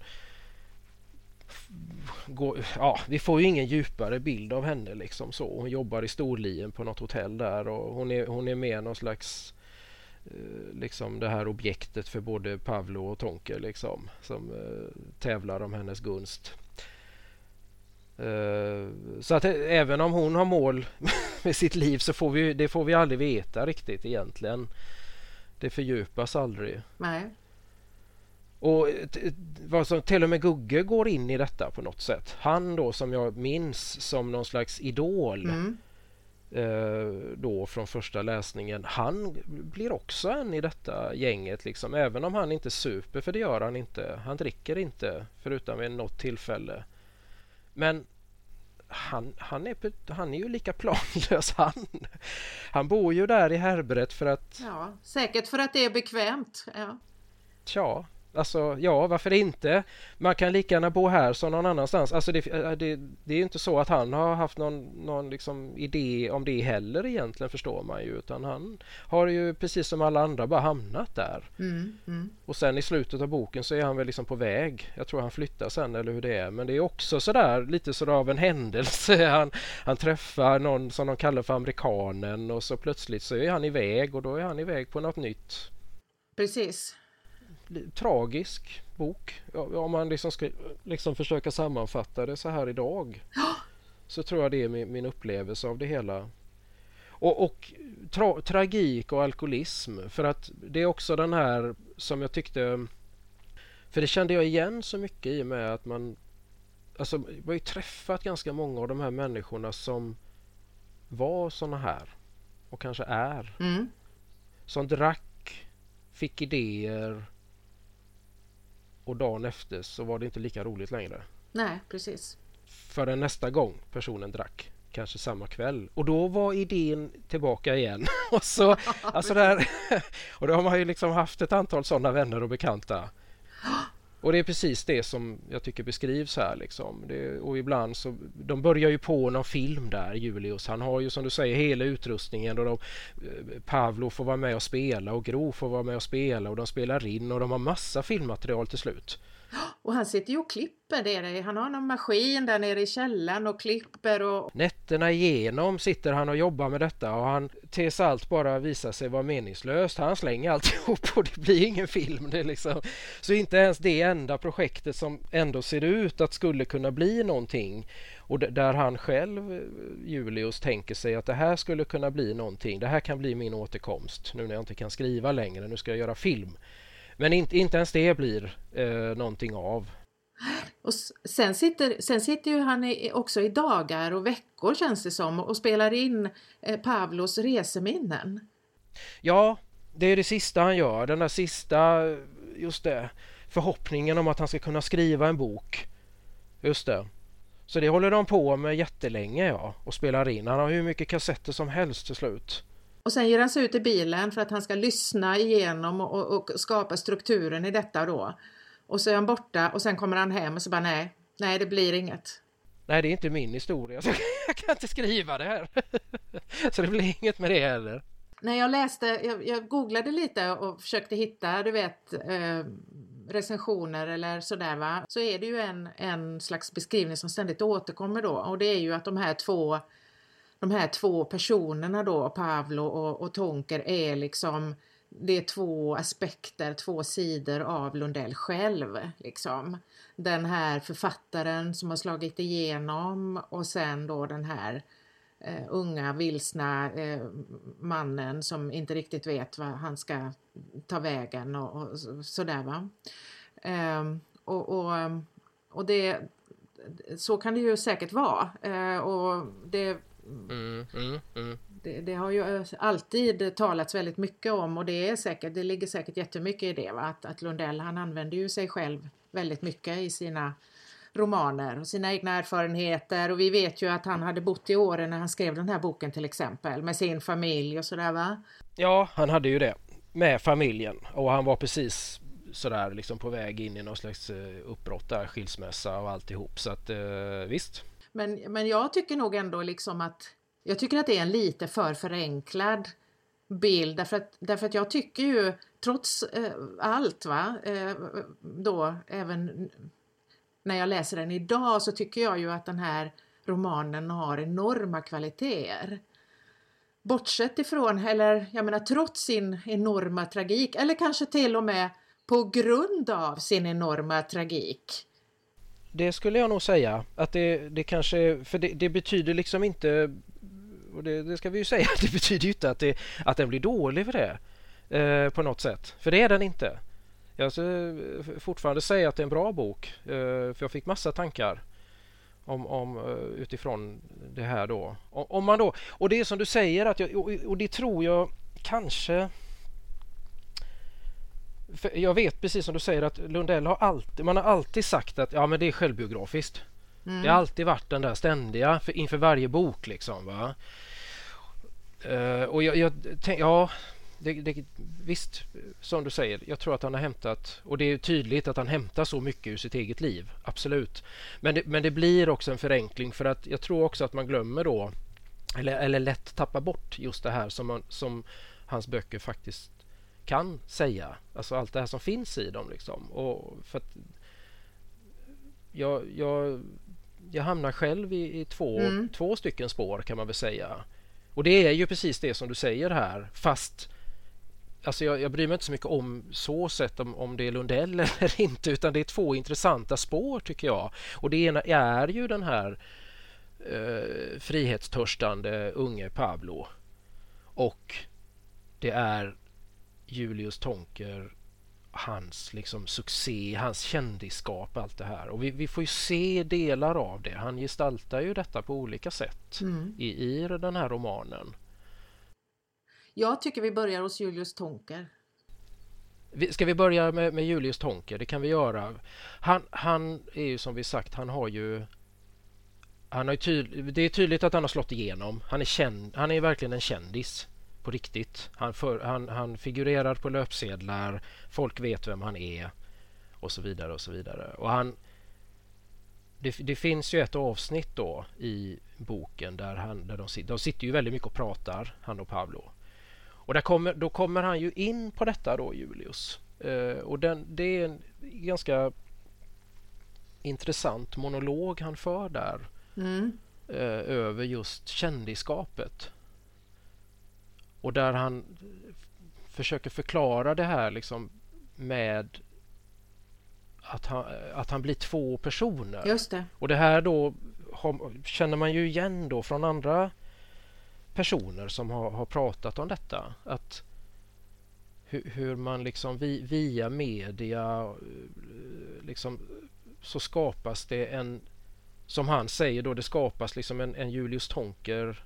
Speaker 2: går, ja, vi får ju ingen djupare bild av henne liksom så. Hon jobbar i Storlien på något hotell där och hon är, hon är mer någon slags Eh, liksom det här objektet för både Pavlo och Tonker liksom som eh, tävlar om hennes gunst. Eh, så att även om hon har mål med sitt liv så får vi det får vi aldrig veta riktigt egentligen. Det fördjupas aldrig.
Speaker 1: Nej.
Speaker 2: Och vad som till och med Gugge går in i detta på något sätt. Han då som jag minns som någon slags idol. Mm eh, då från första läsningen, han blir också en i detta gänget liksom. Även om han inte super, för det gör han inte. Han dricker inte förutom vid något tillfälle. Men han, han, är, han är ju lika planlös han. Han bor ju där i härbret för att...
Speaker 1: Ja, säkert för att det är bekvämt. Ja.
Speaker 2: Tja, Alltså ja, varför inte? Man kan lika gärna bo här som någon annanstans. Alltså det, äh, det, det är ju inte så att han har haft någon, någon liksom idé om det heller egentligen förstår man ju. Utan han har ju precis som alla andra bara hamnat där.
Speaker 1: Mm, mm.
Speaker 2: Och sen i slutet av boken så är han väl liksom på väg. Jag tror han flyttar sen eller hur det är. Men det är också sådär lite sådär av en händelse. Han, han träffar någon som de kallar för amerikanen och så plötsligt så är han iväg och då är han iväg på något nytt.
Speaker 1: Precis
Speaker 2: tragisk bok. Om man liksom ska liksom försöka sammanfatta det så här idag. Så tror jag det är min, min upplevelse av det hela. Och, och tra, tragik och alkoholism. För att det är också den här som jag tyckte... För det kände jag igen så mycket i och med att man... Alltså, jag har ju träffat ganska många av de här människorna som var såna här. Och kanske är.
Speaker 1: Mm.
Speaker 2: Som drack, fick idéer, och dagen efter så var det inte lika roligt längre.
Speaker 1: Nej, precis.
Speaker 2: Förrän nästa gång personen drack. Kanske samma kväll. Och då var idén tillbaka igen. och, så, alltså där, och då har man ju liksom haft ett antal sådana vänner och bekanta. Och det är precis det som jag tycker beskrivs här. Liksom. Det, och ibland så, de börjar ju på någon film där, Julius. Han har ju som du säger hela utrustningen och de, eh, Pavlo får vara med och spela och Gro får vara med och spela och de spelar in och de har massa filmmaterial till slut.
Speaker 1: Och han sitter ju och klipper det. Han har någon maskin där nere i källaren och klipper och...
Speaker 2: Nätterna igenom sitter han och jobbar med detta och han tills allt bara visar sig vara meningslöst. Han slänger alltihop och det blir ingen film. Det liksom... Så inte ens det enda projektet som ändå ser ut att skulle kunna bli någonting och där han själv, eh, Julius, tänker sig att det här skulle kunna bli någonting. Det här kan bli min återkomst nu när jag inte kan skriva längre. Nu ska jag göra film men inte, inte ens det blir eh, någonting av.
Speaker 1: Och sen, sitter, sen sitter ju han i, också i dagar och veckor känns det som och spelar in eh, Pavlos reseminnen.
Speaker 2: Ja, det är det sista han gör. Den där sista, just det, förhoppningen om att han ska kunna skriva en bok. Just det. Så det håller de på med jättelänge ja, och spelar in. Han har hur mycket kassetter som helst till slut.
Speaker 1: Och sen ger han sig ut i bilen för att han ska lyssna igenom och, och, och skapa strukturen i detta då. Och så är han borta och sen kommer han hem och så bara nej, nej det blir inget.
Speaker 2: Nej, det är inte min historia, jag kan inte skriva det här. Så det blir inget med det heller.
Speaker 1: När jag läste, jag, jag googlade lite och försökte hitta, du vet, eh, recensioner eller sådär va, så är det ju en, en slags beskrivning som ständigt återkommer då och det är ju att de här två de här två personerna då, Pavlo och, och Tonker, är liksom det är två aspekter, två sidor av Lundell själv. Liksom. Den här författaren som har slagit igenom och sen då den här eh, unga vilsna eh, mannen som inte riktigt vet vad han ska ta vägen och, och sådär va. Eh, och, och, och det, så kan det ju säkert vara. Eh, och det Mm, mm, mm. Det, det, har ju alltid talats väldigt mycket om och det är säkert, det ligger säkert jättemycket i det va? Att, att Lundell han använder ju sig själv väldigt mycket i sina romaner och sina egna erfarenheter och vi vet ju att han hade bott i Åre när han skrev den här boken till exempel med sin familj och sådär va?
Speaker 2: Ja, han hade ju det med familjen och han var precis sådär liksom på väg in i någon slags eh, uppbrott där, skilsmässa och alltihop så att eh, visst.
Speaker 1: Men, men jag tycker nog ändå liksom att jag tycker att det är en lite för förenklad bild därför att, därför att jag tycker ju trots eh, allt va, eh, då även när jag läser den idag så tycker jag ju att den här romanen har enorma kvaliteter. Bortsett ifrån, eller jag menar trots sin enorma tragik, eller kanske till och med på grund av sin enorma tragik,
Speaker 2: det skulle jag nog säga att det, det kanske, för det, det betyder liksom inte och det, det, ska vi ju säga, det betyder ju inte att, det, att den blir dålig för det eh, på något sätt. För det är den inte. Jag skulle eh, fortfarande säga att det är en bra bok eh, för jag fick massa tankar om, om, eh, utifrån det här då. Om man då. Och det är som du säger att jag, och, och det tror jag kanske jag vet precis som du säger att Lundell har alltid, man har alltid sagt att ja men det är självbiografiskt. Mm. Det har alltid varit den där ständiga för, inför varje bok liksom. Va? Uh, och jag, jag tänk, ja, det, det, visst, som du säger, jag tror att han har hämtat, och det är tydligt att han hämtar så mycket ur sitt eget liv, absolut. Men det, men det blir också en förenkling för att jag tror också att man glömmer då, eller, eller lätt tappar bort just det här som, man, som hans böcker faktiskt kan säga. Alltså allt det här som finns i dem. Liksom. Och för jag, jag, jag hamnar själv i, i två, mm. två stycken spår kan man väl säga. Och det är ju precis det som du säger här fast Alltså jag, jag bryr mig inte så mycket om så sett om, om det är Lundell eller inte utan det är två intressanta spår tycker jag. Och det ena är ju den här eh, frihetstörstande unge Pablo och det är Julius Tonker hans liksom succé, hans kändisskap, allt det här. Och vi, vi får ju se delar av det. Han gestaltar ju detta på olika sätt mm. i, i den här romanen.
Speaker 1: Jag tycker vi börjar hos Julius Tonker.
Speaker 2: Ska vi börja med, med Julius Tonker? Det kan vi göra. Han, han är ju som vi sagt, han har ju han har tydlig, det är tydligt att han har slått igenom. Han är, känd, han är verkligen en kändis på riktigt. Han, för, han, han figurerar på löpsedlar, folk vet vem han är och så vidare och så vidare. Och han, det, det, finns ju ett avsnitt då i boken där, han, där de, de sitter ju väldigt mycket och pratar, han och Pablo. Och där kommer, då kommer han ju in på detta då, Julius. Uh, och den, det är en ganska intressant monolog han för där. Mm. Uh, över just kändisskapet. Och där han försöker förklara det här liksom med att han, att han blir två personer.
Speaker 1: Just det.
Speaker 2: Och det här då har, känner man ju igen då från andra personer som har, har pratat om detta. Att hur, hur man liksom vi, via media liksom så skapas det en som han säger då det skapas liksom en, en Julius Tonker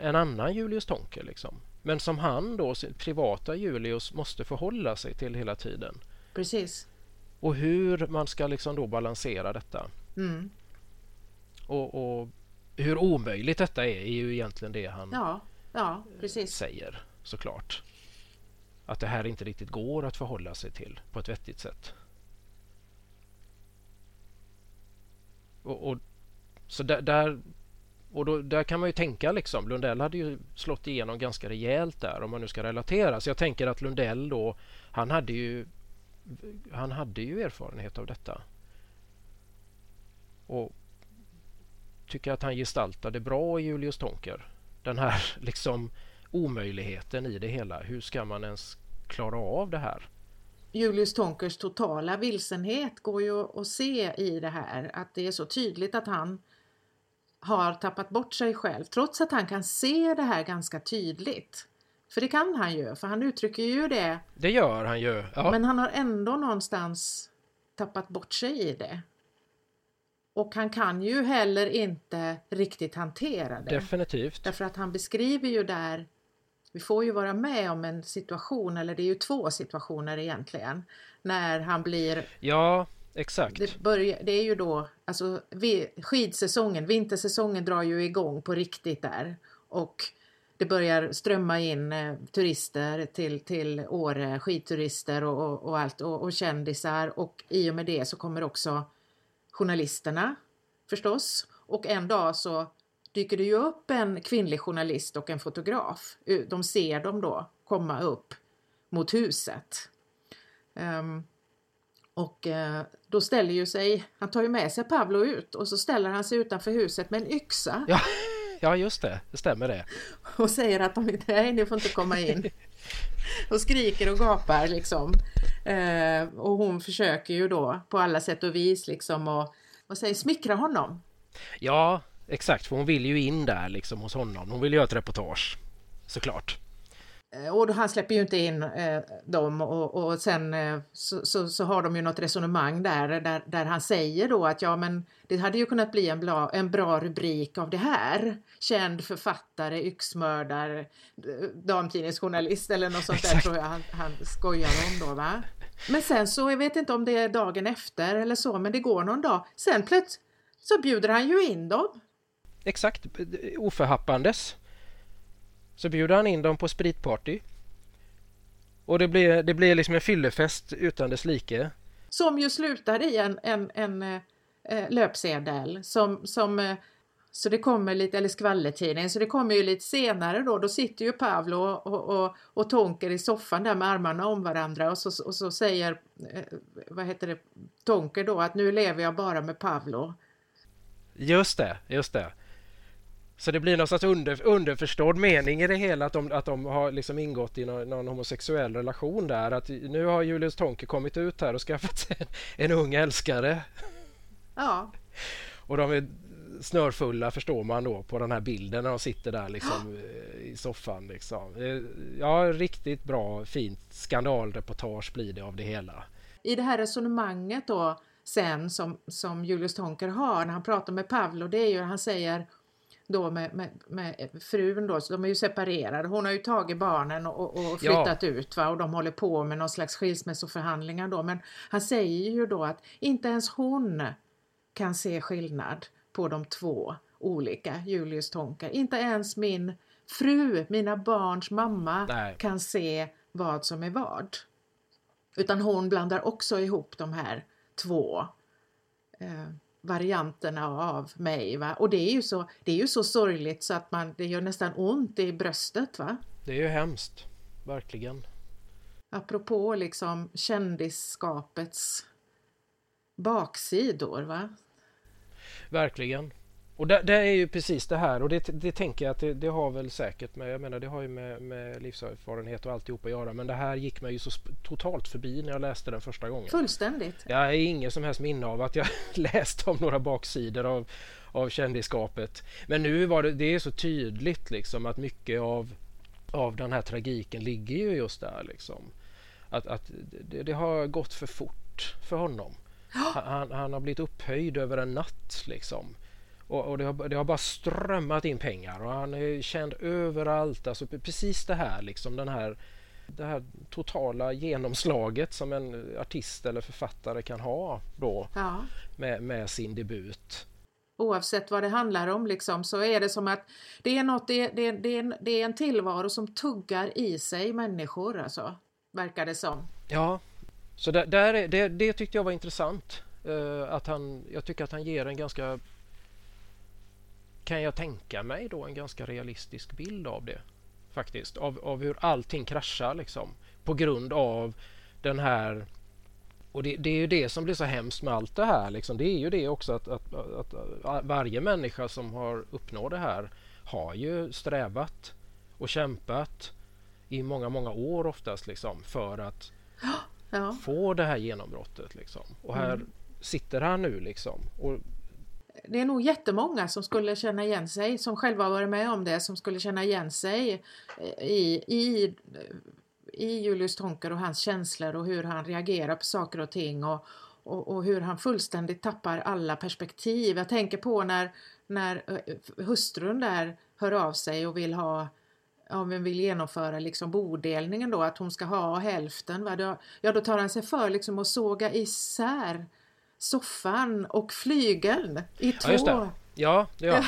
Speaker 2: en annan Julius Tonker liksom. Men som han då, privata Julius, måste förhålla sig till hela tiden.
Speaker 1: Precis.
Speaker 2: Och hur man ska liksom då balansera detta.
Speaker 1: Mm.
Speaker 2: Och, och, hur omöjligt detta är, är ju egentligen det han
Speaker 1: ja, ja,
Speaker 2: säger såklart. Att det här inte riktigt går att förhålla sig till på ett vettigt sätt. Och, och så där, där och då, där kan man ju tänka liksom, Lundell hade ju slått igenom ganska rejält där om man nu ska relatera. Så jag tänker att Lundell då, han hade ju, han hade ju erfarenhet av detta. Och tycker att han gestaltade bra i Julius Tonker. Den här liksom omöjligheten i det hela. Hur ska man ens klara av det här?
Speaker 1: Julius Tonkers totala vilsenhet går ju att se i det här. Att det är så tydligt att han har tappat bort sig själv trots att han kan se det här ganska tydligt. För det kan han ju, för han uttrycker ju det.
Speaker 2: Det gör han ju.
Speaker 1: Ja. Men han har ändå någonstans tappat bort sig i det. Och han kan ju heller inte riktigt hantera det.
Speaker 2: Definitivt.
Speaker 1: Därför att han beskriver ju där, vi får ju vara med om en situation, eller det är ju två situationer egentligen, när han blir
Speaker 2: Ja, Exakt.
Speaker 1: Det, börjar, det är ju då, alltså skidsäsongen, vintersäsongen drar ju igång på riktigt där. Och det börjar strömma in eh, turister till, till Åre, skidturister och, och, och allt och, och kändisar och i och med det så kommer också journalisterna förstås. Och en dag så dyker det ju upp en kvinnlig journalist och en fotograf. De ser dem då komma upp mot huset. Um, och eh, då ställer ju sig, han tar ju med sig Pavlo ut och så ställer han sig utanför huset med en yxa.
Speaker 2: Ja, ja just det, det stämmer det.
Speaker 1: Och säger att de inte, nej ni får inte komma in. och skriker och gapar liksom. Eh, och hon försöker ju då på alla sätt och vis liksom och, och säger smickra honom.
Speaker 2: Ja, exakt, för hon vill ju in där liksom hos honom. Hon vill göra ett reportage, såklart.
Speaker 1: Eh, och han släpper ju inte in eh, dem och, och sen eh, så, så, så, har de ju något resonemang där, där, där han säger då att ja men det hade ju kunnat bli en, bla, en bra rubrik av det här. Känd författare, yxmördare, damtidningsjournalist eller något sånt där tror jag han, han skojar om då va. Men sen så, jag vet inte om det är dagen efter eller så, men det går någon dag. Sen plötsligt så bjuder han ju in dem.
Speaker 2: Exakt, oförhappandes. Så bjuder han in dem på spritparty. Och det blir, det blir liksom en fyllefest utan dess like.
Speaker 1: Som ju slutar i en, en, en eh, löpsedel som, som eh, så det kommer lite, eller skvallertidning, så det kommer ju lite senare då. Då sitter ju Pavlo och, och, och Tonker i soffan där med armarna om varandra och så, och så säger, eh, vad heter det, Tonker då att nu lever jag bara med Pavlo.
Speaker 2: Just det, just det. Så det blir någon sorts under, underförstådd mening i det hela att de, att de har liksom ingått i någon, någon homosexuell relation där. Att nu har Julius Tonke kommit ut här och skaffat sig en, en ung älskare.
Speaker 1: Ja.
Speaker 2: Och de är snörfulla förstår man då på den här bilden när de sitter där liksom ja. i soffan. Liksom. Ja, riktigt bra, fint skandalreportage blir det av det hela.
Speaker 1: I det här resonemanget då sen som, som Julius Tonker har när han pratar med Pavlo, det är ju han säger då med, med, med, frun då, så de är ju separerade. Hon har ju tagit barnen och, och flyttat ja. ut va? och de håller på med någon slags skilsmässoförhandlingar då. Men han säger ju då att inte ens hon kan se skillnad på de två olika Julius Tonka. Inte ens min fru, mina barns mamma, Nej. kan se vad som är vad. Utan hon blandar också ihop de här två eh, varianterna av mig. Va? Och det är, ju så, det är ju så sorgligt så att man, det gör nästan ont i bröstet. va?
Speaker 2: Det är ju hemskt, verkligen.
Speaker 1: Apropå liksom kändisskapets baksidor. va?
Speaker 2: Verkligen. Och det, det, är ju precis det här och det, det tänker jag att det, det, har väl säkert med, jag menar det har ju med, med livserfarenhet och alltihop att göra men det här gick mig ju så totalt förbi när jag läste den första gången.
Speaker 1: Fullständigt.
Speaker 2: Jag har ingen som helst minne av att jag läst om några baksidor av, av kändisskapet. Men nu var det, det är så tydligt liksom att mycket av av den här tragiken ligger ju just där liksom. Att, att det, det har gått för fort för honom. Han, han, har blivit upphöjd över en natt liksom. Och, och det, har, det, har, bara strömmat in pengar och han är känd överallt. Alltså precis det här liksom den här det här totala genomslaget som en artist eller författare kan ha då ja. med, med, sin debut.
Speaker 1: Oavsett vad det handlar om liksom, så är det som att det är, något, det, det, det, det är en tillvaro som tuggar i sig människor, alltså, verkar det som.
Speaker 2: Ja, så där, där det, det tyckte jag var intressant. Uh, att han, jag tycker att han ger en ganska, kan jag tänka mig då, en ganska realistisk bild av det faktiskt. Av, av hur allting kraschar liksom. På grund av den här och det, det, är ju det som blir så hemskt med allt det här. Liksom. Det är ju det också att, att, att, att, varje människa som har uppnått det här har ju strävat och kämpat i många, många år oftast liksom, för att ja. få det här genombrottet. Liksom. Och här mm. sitter han nu liksom. Och
Speaker 1: det är nog jättemånga som skulle känna igen sig, som själva har varit med om det, som skulle känna igen sig eh, i, i, eh, i Julius Tonker och hans känslor och hur han reagerar på saker och ting och, och, och, hur han fullständigt tappar alla perspektiv. Jag tänker på när, när eh, hustrun där hör av sig och vill ha om vi vill genomföra liksom bodelningen då, att hon ska ha hälften. Va? Då, ja, då tar han sig för liksom att såga isär soffan och flygeln i två.
Speaker 2: Ja, just det. Ja, det gör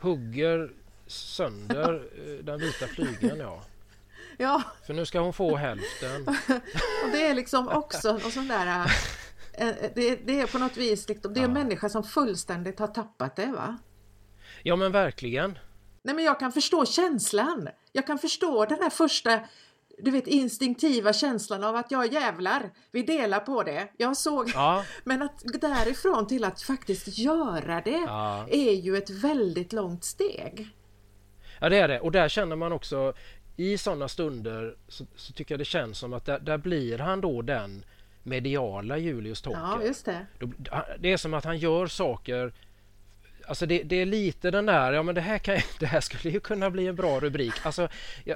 Speaker 2: Hugger sönder eh, den vita flygeln, ja.
Speaker 1: Ja.
Speaker 2: För nu ska hon få hälften.
Speaker 1: och det är liksom också någon sån där... Eh, eh, det, det är på något vis liksom, det är en människa som fullständigt har tappat det, va?
Speaker 2: Ja, men verkligen.
Speaker 1: Nej, men jag kan förstå känslan. Jag kan förstå den här första du vet instinktiva känslan av att jag jävlar, vi delar på det. Jag såg, ja. men att därifrån till att faktiskt göra det ja. är ju ett väldigt långt steg.
Speaker 2: Ja det är det och där känner man också i sådana stunder så, så, tycker jag det känns som att där, där blir han då den mediala Julius Tonker.
Speaker 1: Ja, just det.
Speaker 2: det är som att han gör saker Alltså det, det, är lite den där, ja men det här, kan, det här skulle ju kunna bli en bra rubrik. Alltså,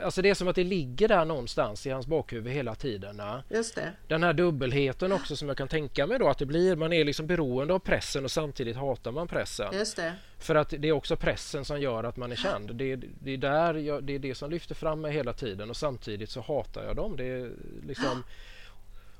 Speaker 2: alltså det är som att det ligger där någonstans i hans bakhuvud hela tiden.
Speaker 1: Just det.
Speaker 2: Den här dubbelheten också som jag kan tänka mig då att det blir. Man är liksom beroende av pressen och samtidigt hatar man pressen.
Speaker 1: Just det.
Speaker 2: För att det är också pressen som gör att man är känd. Det, det är, där jag, det är det som lyfter fram mig hela tiden och samtidigt så hatar jag dem. Det är liksom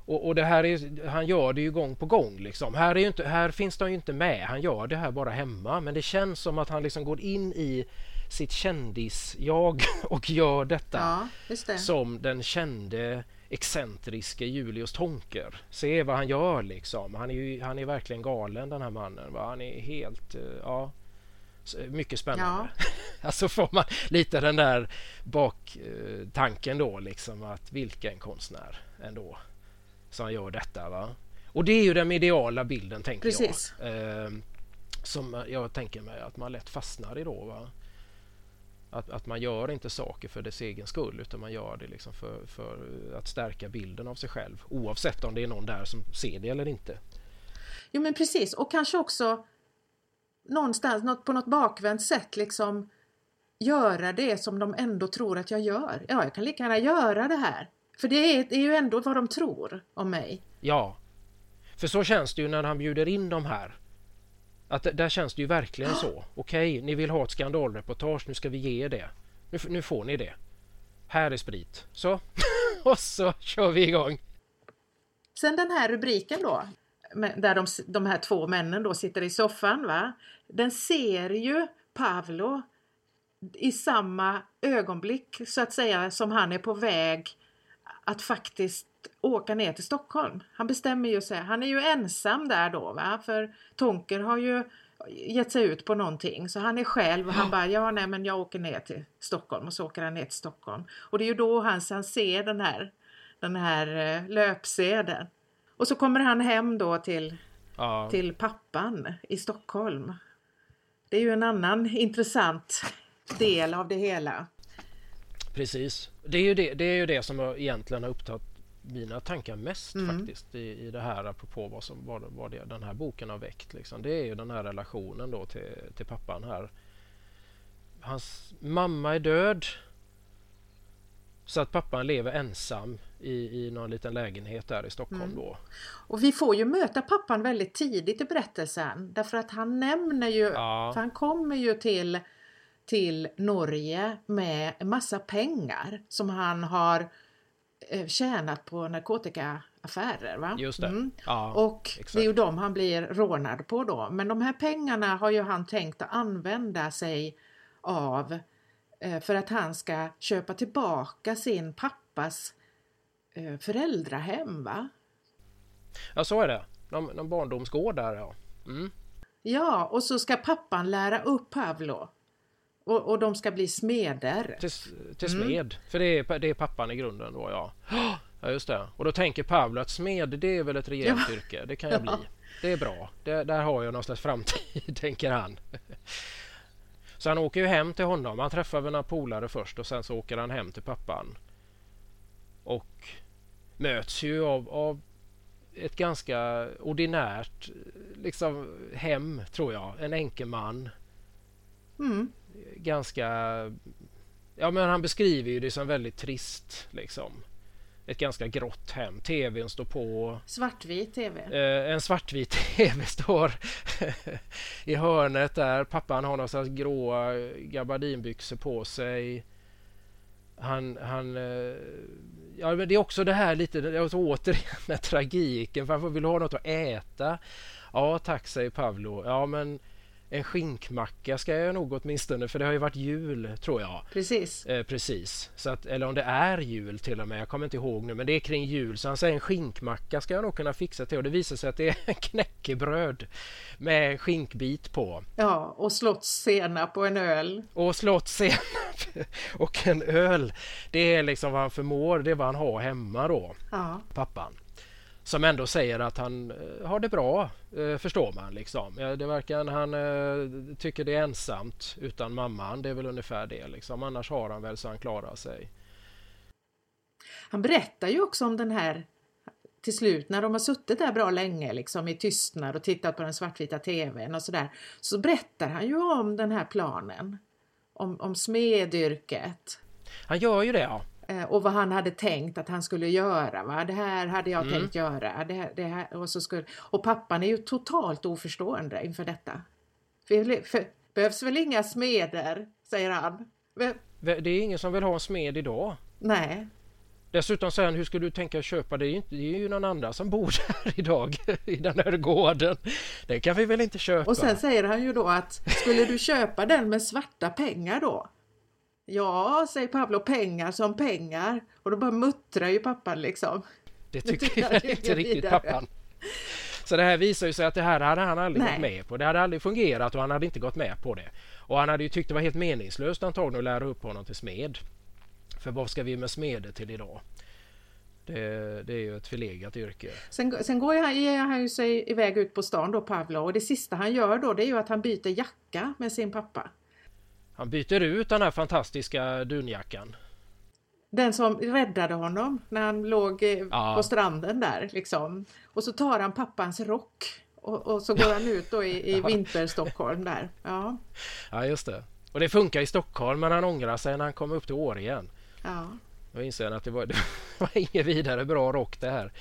Speaker 2: och, och, det här är, han gör det ju gång på gång. Liksom. Här, är inte, här finns de ju inte med. Han gör det här bara hemma. Men det känns som att han liksom går in i sitt kändis-jag och gör detta
Speaker 1: ja, det.
Speaker 2: som den kände excentriske Julius Tonker. Se vad han gör liksom. Han är, ju, han är verkligen galen den här mannen. Va? Han är helt... Eh, ja, mycket spännande. Ja. alltså får man lite den där baktanken då liksom att vilken konstnär ändå som gör detta. Va? Och det är ju den mediala bilden tänker Precis. jag. Eh, som jag tänker mig att man lätt fastnar i då. Va? Att, att man gör inte saker för dess egen skull utan man gör det liksom för, för att stärka bilden av sig själv oavsett om det är någon där som ser det eller inte.
Speaker 1: Jo men precis och kanske också någonstans något, på något bakvänt sätt liksom göra det som de ändå tror att jag gör. Ja, jag kan lika gärna göra det här. För det är, det är ju ändå vad de tror om mig.
Speaker 2: Ja. För så känns det ju när han bjuder in de här. Att där känns det ju verkligen så. Okej, ni vill ha ett skandalreportage, nu ska vi ge er det. Nu, nu får ni det. Här är sprit. Så. och så kör vi igång.
Speaker 1: Sen den här rubriken då. Där de, de här två männen då sitter i soffan. va? Den ser ju Pavlo i samma ögonblick så att säga som han är på väg att faktiskt åka ner till Stockholm. Han bestämmer ju sig. Han är ju ensam där då va för Tonker har ju gett sig ut på någonting så han är själv och han bara ja nej men jag åker ner till Stockholm och så åker han ner till Stockholm. Och det är ju då han, han ser den här, den här eh, löpsedeln. Och så kommer han hem då till, ja. till pappan i Stockholm. Det är ju en annan intressant del av det hela.
Speaker 2: Precis. Det är ju det, det, är ju det som egentligen har upptagit mina tankar mest mm. faktiskt i, i det här apropå vad, som, vad, vad det, den här boken har väckt. Liksom. Det är ju den här relationen då till, till pappan här. Hans mamma är död. Så att pappan lever ensam i, i någon liten lägenhet där i Stockholm mm. då.
Speaker 1: Och vi får ju möta pappan väldigt tidigt i berättelsen därför att han nämner ju, ja. han kommer ju till, till Norge med en massa pengar som han har eh, tjänat på narkotikaaffärer. Va?
Speaker 2: Just det. Mm. Ja,
Speaker 1: och exakt. det är ju de han blir rånad på då. Men de här pengarna har ju han tänkt att använda sig av eh, för att han ska köpa tillbaka sin pappas eh, föräldrahem. Va?
Speaker 2: Ja, så är det. Någon, någon barndomsgård där ja. Mm.
Speaker 1: Ja, och så ska pappan lära upp Pavlo. Och, och de ska bli smeder.
Speaker 2: Till, till smed, mm. för det är, det är pappan i grunden då ja. Ja just det. Och då tänker Pavlo att smed det är väl ett rejält ja. yrke. Det kan jag bli. Det är bra. Det, där har jag någon slags framtid, tänker han. Så han åker ju hem till honom. Han träffar väl några polare först och sen så åker han hem till pappan. Och möts ju av, av ett ganska ordinärt liksom, hem, tror jag. En enkeman. Mm. Ganska... Ja, men han beskriver ju det som väldigt trist. Liksom. Ett ganska grått hem. TVn står på.
Speaker 1: Svartvit TV?
Speaker 2: Eh, en svartvit TV står i hörnet där. Pappan har några gråa gabardinbyxor på sig. Han, han eh, ja, men det är också det här lite, alltså, återigen med tragiken. Varför vill du ha något att äta? Ja tack säger Pavlo. Ja men en skinkmacka ska jag nog åtminstone för det har ju varit jul tror jag.
Speaker 1: Precis.
Speaker 2: Eh, precis. Så att, eller om det är jul till och med, jag kommer inte ihåg nu men det är kring jul så han säger en skinkmacka ska jag nog kunna fixa till och det visar sig att det är knäckebröd med skinkbit på.
Speaker 1: Ja och slottssenap och en öl.
Speaker 2: Och slottssenap och en öl. Det är liksom vad han förmår, det är vad han har hemma då. Ja. Pappan som ändå säger att han eh, har det bra, eh, förstår man. Liksom. Det verkar han eh, tycker det är ensamt utan mamman. Det är väl ungefär det. Liksom. Annars har han väl så han klarar sig.
Speaker 1: Han berättar ju också om den här till slut när de har suttit där bra länge liksom i tystnad och tittat på den svartvita tvn och sådär så berättar han ju om den här planen. Om, om smedyrket.
Speaker 2: Han gör ju det ja.
Speaker 1: Eh, och vad han hade tänkt att han skulle göra. Va? Det här hade jag mm. tänkt göra. Det det här, och, så skulle, och pappan är ju totalt oförstående inför detta. För, för, behövs väl inga smeder, säger han.
Speaker 2: Det är ingen som vill ha en smed idag.
Speaker 1: Nej.
Speaker 2: Dessutom säger han, hur ska du tänka köpa? Det är, inte, det är ju någon annan som bor där idag i den här gården. Det kan vi väl inte köpa?
Speaker 1: Och sen säger han ju då att skulle du köpa den med svarta pengar då? Ja, säger Pablo, pengar som pengar. Och då bara muttrar ju pappan liksom.
Speaker 2: Det tycker jag inte riktigt vidare. pappan. Så det här visar ju sig att det här hade han aldrig Nej. gått med på. Det hade aldrig fungerat och han hade inte gått med på det. Och han hade ju tyckt det var helt meningslöst antagligen att lära upp honom till smed. För vad ska vi med smeder till idag? Det, det, är ju ett förlegat yrke.
Speaker 1: Sen, sen går han, ger han ju sig iväg ut på stan då, Pavlo, och det sista han gör då det är ju att han byter jacka med sin pappa.
Speaker 2: Han byter ut den här fantastiska dunjackan.
Speaker 1: Den som räddade honom när han låg eh, ja. på stranden där liksom. Och så tar han pappans rock och, och så går han ut då i, i vinter-Stockholm där. Ja.
Speaker 2: ja, just det. Och det funkar i Stockholm men han ångrar sig när han kommer upp till Åre igen.
Speaker 1: Ja.
Speaker 2: Då inser han att det var, det var inget vidare bra rock det här.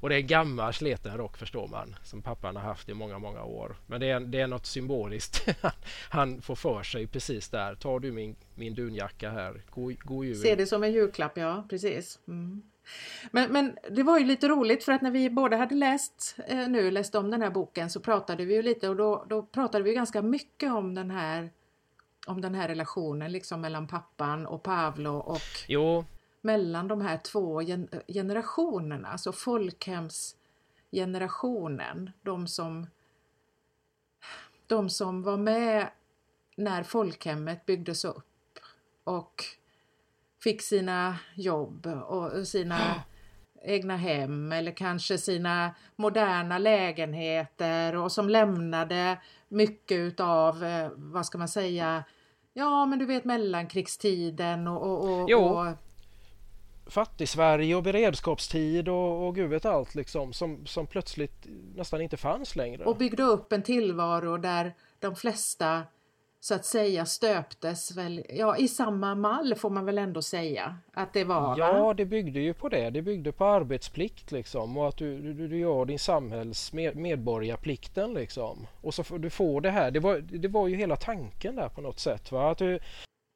Speaker 2: Och det är en gammal sleten rock förstår man som pappan har haft i många, många år. Men det är, det är något symboliskt. han får för sig precis där. Tar du min, min dunjacka här. God, god jul.
Speaker 1: Se det som en julklapp, ja precis. Mm. Men, men det var ju lite roligt för att när vi båda hade läst eh, nu, läst om den här boken så pratade vi ju lite och då, då pratade vi ganska mycket om den här om den här relationen liksom mellan pappan och Pavlo och
Speaker 2: jo
Speaker 1: mellan de här två generationerna, alltså folkhemsgenerationen, de som, de som var med när folkhemmet byggdes upp och fick sina jobb och sina egna hem eller kanske sina moderna lägenheter och som lämnade mycket utav, eh, vad ska man säga, ja men du vet mellankrigstiden och, och, och, och
Speaker 2: Fattig-Sverige och beredskapstid och, och gud vet allt liksom som, som plötsligt nästan inte fanns längre.
Speaker 1: Och byggde upp en tillvaro där de flesta så att säga stöptes väl ja, i samma mall får man väl ändå säga att det var?
Speaker 2: Ja,
Speaker 1: va?
Speaker 2: det byggde ju på det. Det byggde på arbetsplikt liksom och att du, du, du gör din samhälls med, medborgarplikten liksom. Och så får du får det här. Det var, det var ju hela tanken där på något sätt. Va? Att du,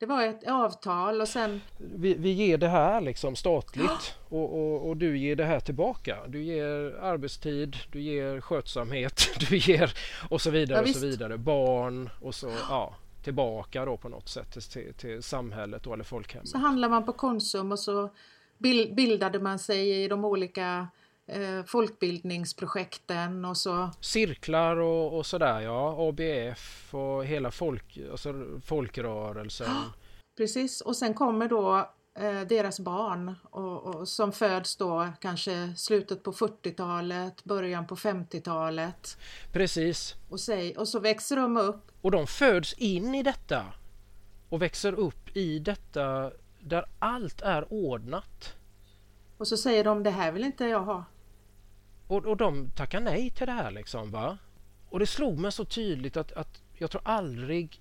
Speaker 1: Det var ett avtal och sen
Speaker 2: vi, vi ger det här liksom statligt och, och, och du ger det här tillbaka. Du ger arbetstid, du ger skötsamhet, du ger och så vidare
Speaker 1: Ja,
Speaker 2: och så vidare. Barn och så ja, tillbaka då på något sätt till, till samhället då, eller folkhemmet.
Speaker 1: så handlade man på Konsum och så bil- bildade man sig i de olika eh, folkbildningsprojekten och så
Speaker 2: Cirklar och, och sådär ja, ABF och hela folk, alltså folkrörelsen.
Speaker 1: Precis, och sen kommer då eh, deras barn och, och, som föds då kanske slutet på 40-talet, början på 50-talet
Speaker 2: Precis.
Speaker 1: och, säg, och så växer de upp.
Speaker 2: Och de föds in i detta och växer upp i detta där allt är ordnat.
Speaker 1: Och så säger de det här vill inte jag ha.
Speaker 2: Och, och de tackar nej till det här liksom va. Och det slog mig så tydligt att, att jag tror aldrig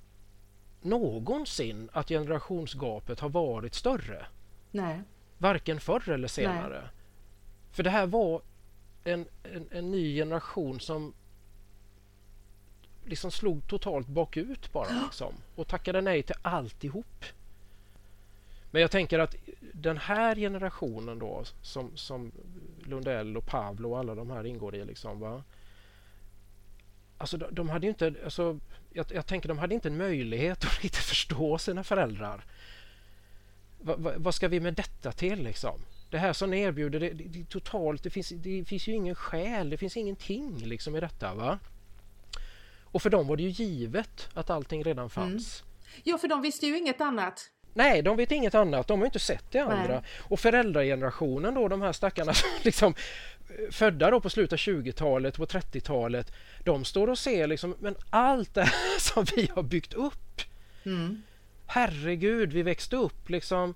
Speaker 2: någonsin att generationsgapet har varit större.
Speaker 1: Nej,
Speaker 2: Varken förr eller senare. För det här var en, en, en ny generation som liksom slog totalt bakut bara liksom, och tackade nej till alltihop. Men jag tänker att den här generationen då som, som Lundell och Pavlo och alla de här ingår i liksom va. Alltså de, de hade inte, alltså, jag, jag tänker de hade inte en möjlighet att riktigt förstå sina föräldrar. Va, va, vad ska vi med detta till liksom? Det här som ni erbjuder, det, det, det totalt, det finns, det finns ju ingen själ, det finns ingenting liksom i detta va. Och för dem var det ju givet att allting redan fanns.
Speaker 1: ja för de visste ju inget annat.
Speaker 2: Nej, de vet inget annat. De har inte sett det andra.
Speaker 1: Nej.
Speaker 2: Och föräldragenerationen då, de här stackarna som liksom eh, födda då på slutet av 20-talet, på 30-talet. De står och ser liksom, men allt det här som vi har byggt upp.
Speaker 1: Mm.
Speaker 2: Herregud, vi växte upp liksom.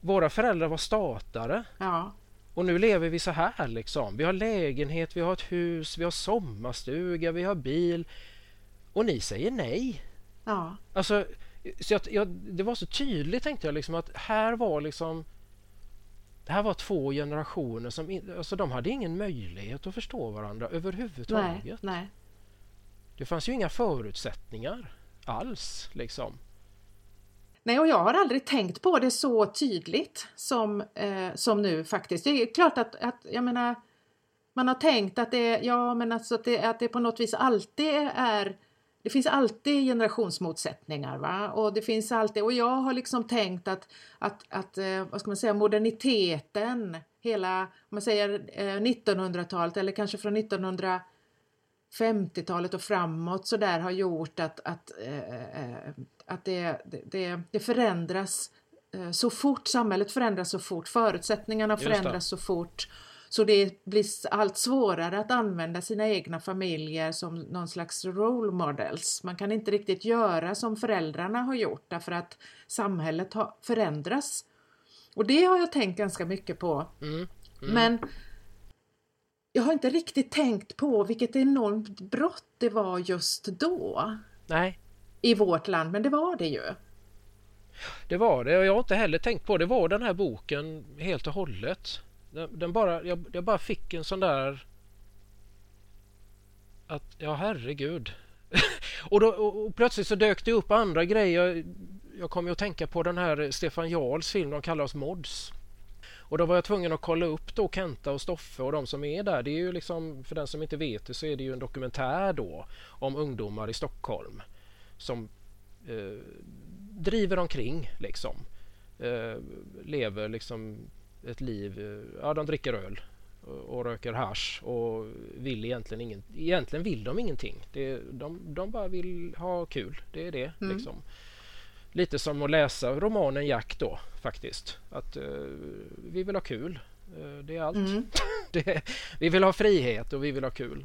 Speaker 2: Våra föräldrar var statare
Speaker 1: Ja,
Speaker 2: och nu lever vi så här liksom. Vi har lägenhet, vi har ett hus, vi har sommarstuga, vi har bil. Och ni säger nej.
Speaker 1: ja,
Speaker 2: Alltså, så jag, jag, det var så tydligt tänkte jag liksom att här var liksom det här var två generationer som in, alltså de hade ingen möjlighet att förstå varandra överhuvudtaget.
Speaker 1: nej, nej.
Speaker 2: Det fanns ju inga förutsättningar alls liksom.
Speaker 1: Nej, och jag har aldrig tänkt på det så tydligt som, eh, som nu faktiskt. Det är klart att, att jag menar, man har tänkt att det, ja, men alltså att, det, att det på något vis alltid är det finns alltid generationsmotsättningar va? och det finns alltid och jag har liksom tänkt att, att, att eh, vad ska man säga, moderniteten, hela, man säger eh, 1900-talet eller kanske från 1950-talet och framåt så där har gjort att, att, eh, eh, att det, det, det förändras eh, så fort, samhället förändras så fort, förutsättningarna förändras så fort. Så det blir allt svårare att använda sina egna familjer som någon slags role models. Man kan inte riktigt göra som föräldrarna har gjort därför att samhället har förändras. Och det har jag tänkt ganska mycket på.
Speaker 2: Mm.
Speaker 1: Men jag har inte riktigt tänkt på vilket enormt brott det var just då
Speaker 2: Nej,
Speaker 1: i vårt land, men det var det ju.
Speaker 2: det var det och jag har inte heller tänkt på det. var den här boken helt och hållet. Den, den bara, jag, jag bara fick en sån där att ja herregud. och, då, och, och plötsligt så dök det upp andra grejer. Jag, jag kom ju att tänka på den här Stefan Jarls film De kallar oss mods. Och då var jag tvungen att kolla upp då Kenta och Stoffe och de som är där. Det är ju liksom, för den som inte vet det så är det ju en dokumentär då om ungdomar i Stockholm som eh, driver omkring liksom. Eh, lever liksom ett liv, eh, ja de dricker öl och, och röker hasch och vill egentligen ingen, egentligen vill de ingenting. Det, de, de bara vill ha kul, det är det
Speaker 1: Mm.
Speaker 2: liksom. Lite som att läsa romanen Jack då faktiskt. Att eh, vi vill ha kul, eh, det är allt.
Speaker 1: Mm.
Speaker 2: Det, vi vill ha frihet och vi vill ha kul.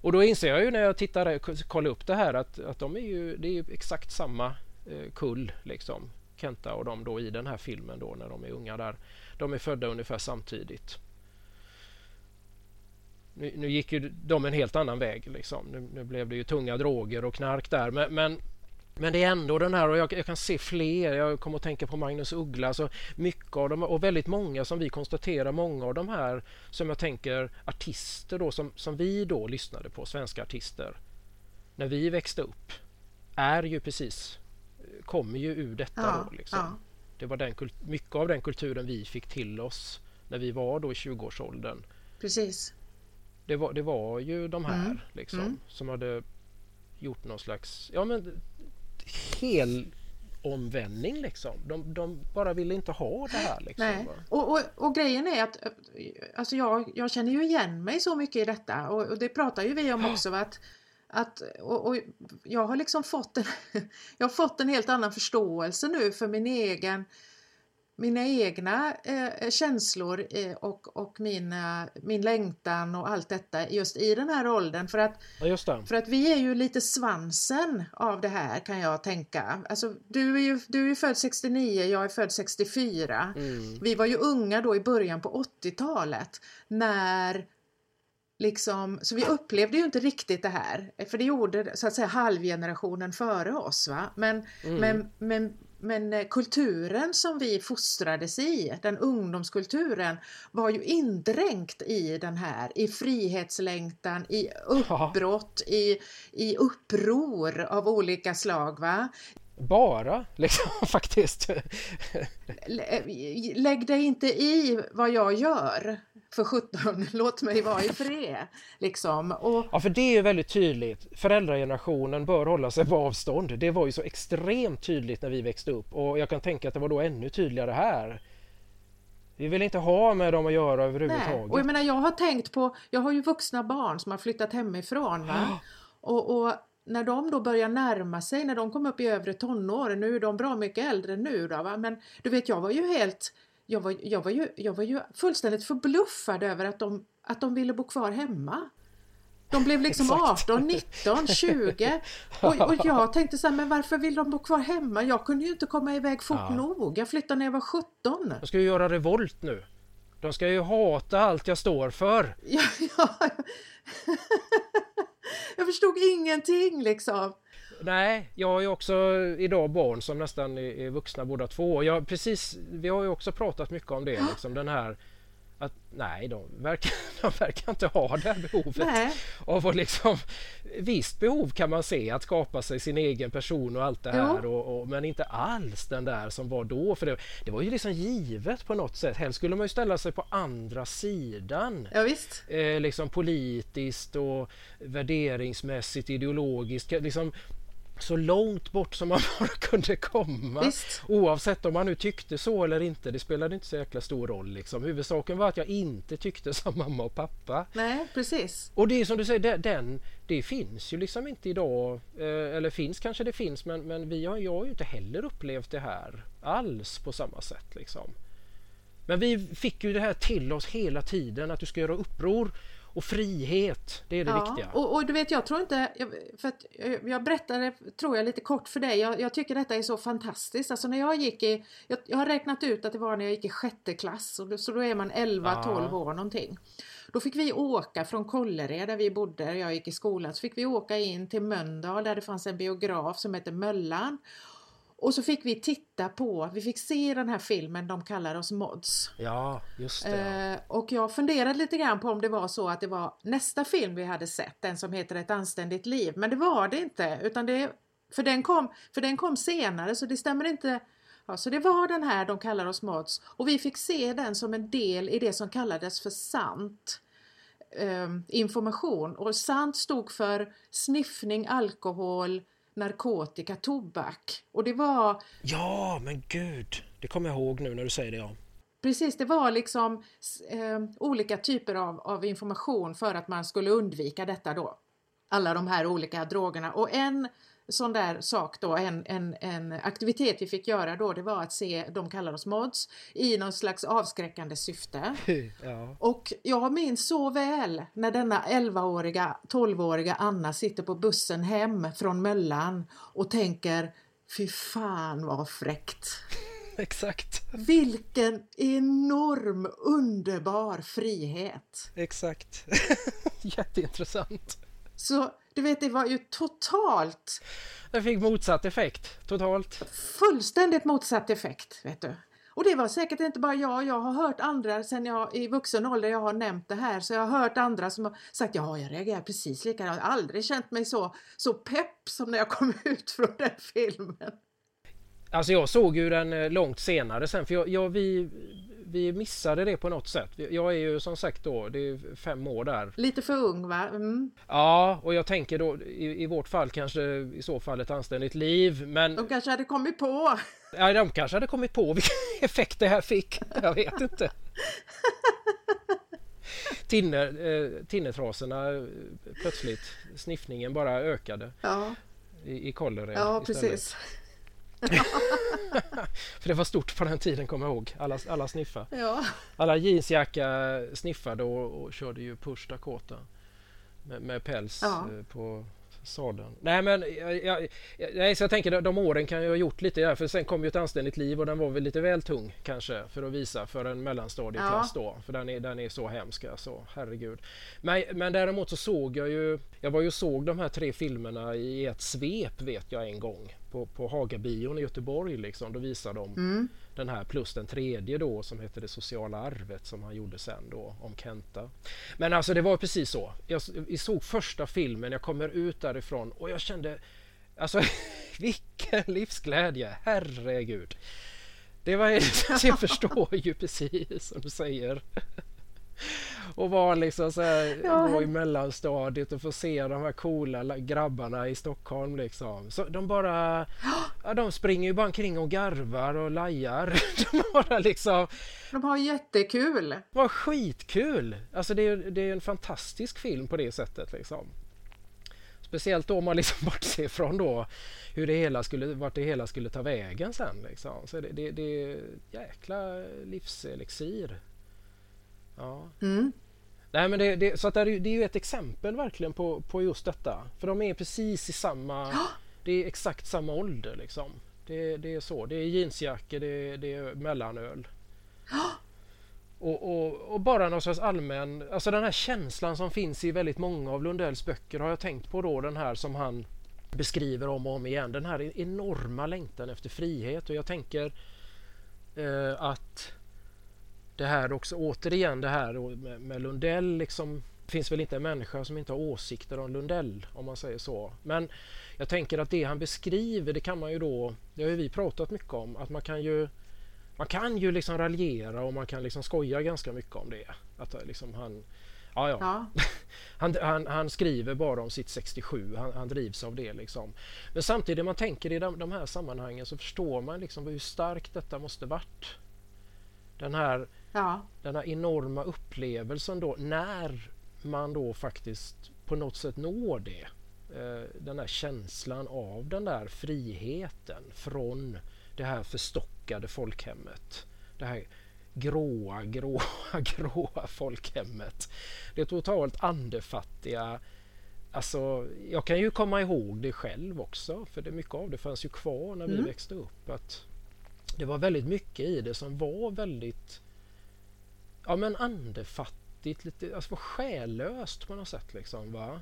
Speaker 2: Och då inser jag ju när jag tittar kollar upp det här att, att de är ju, det är ju exakt samma kull liksom. Kenta och de då i den här filmen då när de är unga där. De är födda ungefär samtidigt. Nu, nu gick ju de en helt annan väg liksom. Nu, nu blev det ju tunga droger och knark där men, men Men det är ändå den här, och jag, jag, kan se fler, jag kommer att tänka på Magnus Uggla, alltså mycket av dem, och väldigt många som vi konstaterar, många av de här som jag tänker artister då, som, som vi då lyssnade på, svenska artister, när vi växte upp, är ju precis, kommer ju ur detta ja, då. Liksom. Ja. Det var den, mycket av den kulturen vi fick till oss när vi var då i 20-årsåldern.
Speaker 1: Precis.
Speaker 2: Det var, det var ju de här mm. Liksom, mm. som hade gjort någon slags ja, men, hel omvändning liksom. De, de, bara ville inte ha det här. Liksom.
Speaker 1: Nej. Och, och, och, grejen är att alltså jag, jag känner ju igen mig så mycket i detta och, och det pratar ju vi om också. Att, att, och, och, jag har liksom fått en, jag har fått en helt annan förståelse nu för min egen mina egna eh, känslor eh, och, och mina, min längtan och allt detta just i den här åldern. För att,
Speaker 2: ja,
Speaker 1: för att vi är ju lite svansen av det här kan jag tänka. Alltså, du, är ju, du är född 69, jag är född 64. Mm. Vi var ju unga då i början på 80-talet när Liksom, så vi upplevde ju inte riktigt det här, för det gjorde så att säga halvgenerationen före oss. Va? Men, mm. men, men men eh, kulturen som vi fostrades i, den ungdomskulturen, var ju indränkt i den här, i frihetslängtan, i uppbrott, i, i uppror av olika slag. Va?
Speaker 2: Bara, liksom faktiskt.
Speaker 1: Lägg dig inte i vad jag gör för 17, låt mig vara i fred. Liksom. Och...
Speaker 2: Ja, för det är väldigt tydligt. Föräldragenerationen bör hålla sig på avstånd. Det var ju så extremt tydligt när vi växte upp och jag kan tänka att det var då ännu tydligare här. Vi vill inte ha med dem att göra överhuvudtaget. Nej.
Speaker 1: Och jag menar, jag har tänkt på, jag har ju vuxna barn som har flyttat hemifrån. Va? Och, och när de då börjar närma sig, när de kom upp i övre tonåren, nu är de bra mycket äldre nu då, va? men du vet jag var ju helt jag var, jag, var ju, jag var ju fullständigt förbluffad över att de, att de ville bo kvar hemma. De blev liksom 18, 19, 20 och, och jag tänkte så här, men varför vill de bo kvar hemma? Jag kunde ju inte komma iväg fort ja. nog. Jag flyttade när jag var 17.
Speaker 2: De ska ju göra revolt nu. De ska ju hata allt jag står för.
Speaker 1: Ja, ja. Jag förstod ingenting liksom.
Speaker 2: Nej, jag har ju också idag barn som nästan är vuxna båda två. Jag, precis, vi har ju också pratat mycket om det, liksom den här att nej, de verkar, de verkar inte ha det här behovet nej. av att liksom Visst behov kan man se att skapa sig sin egen person och allt det här och, och, men inte alls den där som var då för det, det var ju liksom givet på något sätt. Helst skulle man ju ställa sig på andra sidan.
Speaker 1: Ja, visst.
Speaker 2: Eh, liksom politiskt och värderingsmässigt, ideologiskt. Liksom, så långt bort som man bara kunde komma. Visst. Oavsett om man nu tyckte så eller inte. Det spelade inte så jäkla stor roll. Liksom. Huvudsaken var att jag inte tyckte som mamma och pappa.
Speaker 1: Nej, precis.
Speaker 2: Och det är som du säger, den, det finns ju liksom inte idag. Eh, eller finns kanske det finns men, men vi har, jag har ju inte heller upplevt det här alls på samma sätt. Liksom. Men vi fick ju det här till oss hela tiden att du ska göra uppror och frihet, det är det ja, viktiga.
Speaker 1: Och, och, du vet, jag tror inte, för att jag berättade, tror jag, lite kort för dig. Jag, jag tycker detta är så fantastiskt. Alltså när jag gick i, jag, jag, har räknat ut att det var när jag gick i sjätte klass, och då, så då är man 11-12 ja. år någonting. Då fick vi åka från Kållered där vi bodde, där jag gick i skolan, så fick vi åka in till Mölndal där det fanns en biograf som heter Möllan. Och så fick vi titta på, vi fick se den här filmen De kallar oss mods.
Speaker 2: Ja, just det.
Speaker 1: Eh, och jag funderade lite grann på om det var så att det var nästa film vi hade sett, den som heter Ett anständigt liv. Men det var det inte, utan det, för, den kom, för den kom senare så det stämmer inte. Ja, så det var den här De kallar oss mods och vi fick se den som en del i det som kallades för sant. Eh, information och sant stod för sniffning, alkohol, narkotika, tobak. Och det var...
Speaker 2: Ja, men gud! Det kommer jag ihåg nu när du säger det. Ja.
Speaker 1: Precis, det var liksom eh, olika typer av, av information för att man skulle undvika detta då. Alla de här olika drogerna. Och en sån där sak då, en, en, en aktivitet vi fick göra då, det var att se, de kallar oss mods, i någon slags avskräckande syfte. Ja. Och jag minns så väl när denna 11-åriga, 12-åriga Anna sitter på bussen hem från Möllan och tänker Fy fan vad fräckt!
Speaker 2: Exakt.
Speaker 1: Vilken enorm underbar frihet!
Speaker 2: Exakt. Jätteintressant.
Speaker 1: Så Du vet, det var ju totalt...
Speaker 2: Den fick motsatt effekt, totalt.
Speaker 1: Fullständigt motsatt effekt, vet du. Och det var säkert inte bara jag, jag har hört andra sen jag i vuxen ålder jag har nämnt det här, så jag har hört andra som har sagt ja, jag reagerar precis likadant, jag har aldrig känt mig så, så pepp som när jag kom ut från den filmen.
Speaker 2: Alltså jag såg ju den eh, långt senare sen för jag, jag, vi, vi missade det på något sätt. Jag är ju som sagt då, det är fem år där.
Speaker 1: Lite för ung va? Mm.
Speaker 2: Ja, och jag tänker då i, i vårt fall kanske i så fall ett anständigt liv. Men...
Speaker 1: De kanske hade kommit på.
Speaker 2: Ja, de kanske hade kommit på vilken effekt det här fick. Jag vet inte. Tinne, eh, tinnetrasorna eh, plötsligt, sniffningen bara ökade.
Speaker 1: Ja.
Speaker 2: I, i kollera
Speaker 1: Ja, istället. precis.
Speaker 2: För det var stort på den tiden, kommer jag ihåg. Alla, alla sniffade.
Speaker 1: Ja.
Speaker 2: Alla jeansjacka sniffade och, och körde ju Push Dakota med, med päls ja. Eh, på sadeln. Nej men jag, jag, jag, så jag tänker de åren kan jag ha gjort lite där för sen kom ju ett anständigt liv och den var väl lite väl tung kanske för att visa för en mellanstadieklass ja. då. För den är, den är så hemsk alltså, herregud. Men, men däremot så såg jag ju, jag var ju såg de här tre filmerna i ett svep vet jag en gång på, på Hagabion i Göteborg liksom. Då visade de mm. den här plus den tredje då som hette Det sociala arvet som han gjorde sen då om Kenta. Men alltså det var precis så. Jag, jag såg första filmen, jag kommer ut därifrån och jag kände alltså vilken livsglädje, herregud. Det var, jag förstår ju precis som du säger och vara liksom så här, ja. gå i mellanstadiet och få se de här coola grabbarna i Stockholm liksom. Så de bara, ja, de springer ju bara omkring och garvar och lajar. De bara liksom.
Speaker 1: De har jättekul. Det
Speaker 2: var skitkul. Alltså det är, det är en fantastisk film på det sättet liksom. Speciellt då om man liksom bortser från då hur det hela skulle, vart det hela skulle ta vägen sen. Liksom. Så det, det, det är jäkla livselixir. Ja. Mm. Nej, men det, det, så att det, är, det är ju ett exempel verkligen på, på just detta. För de är precis i samma... Det är exakt samma ålder liksom. Det, det är så. Det är jeansjackor, det, det är mellanöl. Och, och, och, bara någon slags allmän, alltså den här känslan som finns i väldigt många av Lundells böcker har jag tänkt på då den här som han beskriver om och om igen. Den här enorma längtan efter frihet och jag tänker eh, att det här också, återigen det här med, med Lundell liksom det finns väl inte en människa som inte har åsikter om Lundell om man säger så. Men jag tänker att det han beskriver det kan man ju då, det har ju vi pratat mycket om, att man kan ju man kan ju liksom raljera och man kan liksom skoja ganska mycket om det. Att liksom han, ja, ja. ja. han, han, han, skriver bara om sitt 67, han, han drivs av det liksom. Men samtidigt när man tänker i de, de här sammanhangen så förstår man liksom hur starkt detta måste varit. Den här Ja. Den här enorma upplevelsen då när man då faktiskt på något sätt når det. Eh, den här känslan av den där friheten från det här förstockade folkhemmet. Det här gråa, gråa, gråa folkhemmet. Det totalt andefattiga Alltså, jag kan ju komma ihåg det själv också för det, mycket av det fanns ju kvar när vi mm. växte upp. Att Det var väldigt mycket i det som var väldigt ja men andefattigt, lite alltså själlöst på något sätt liksom va?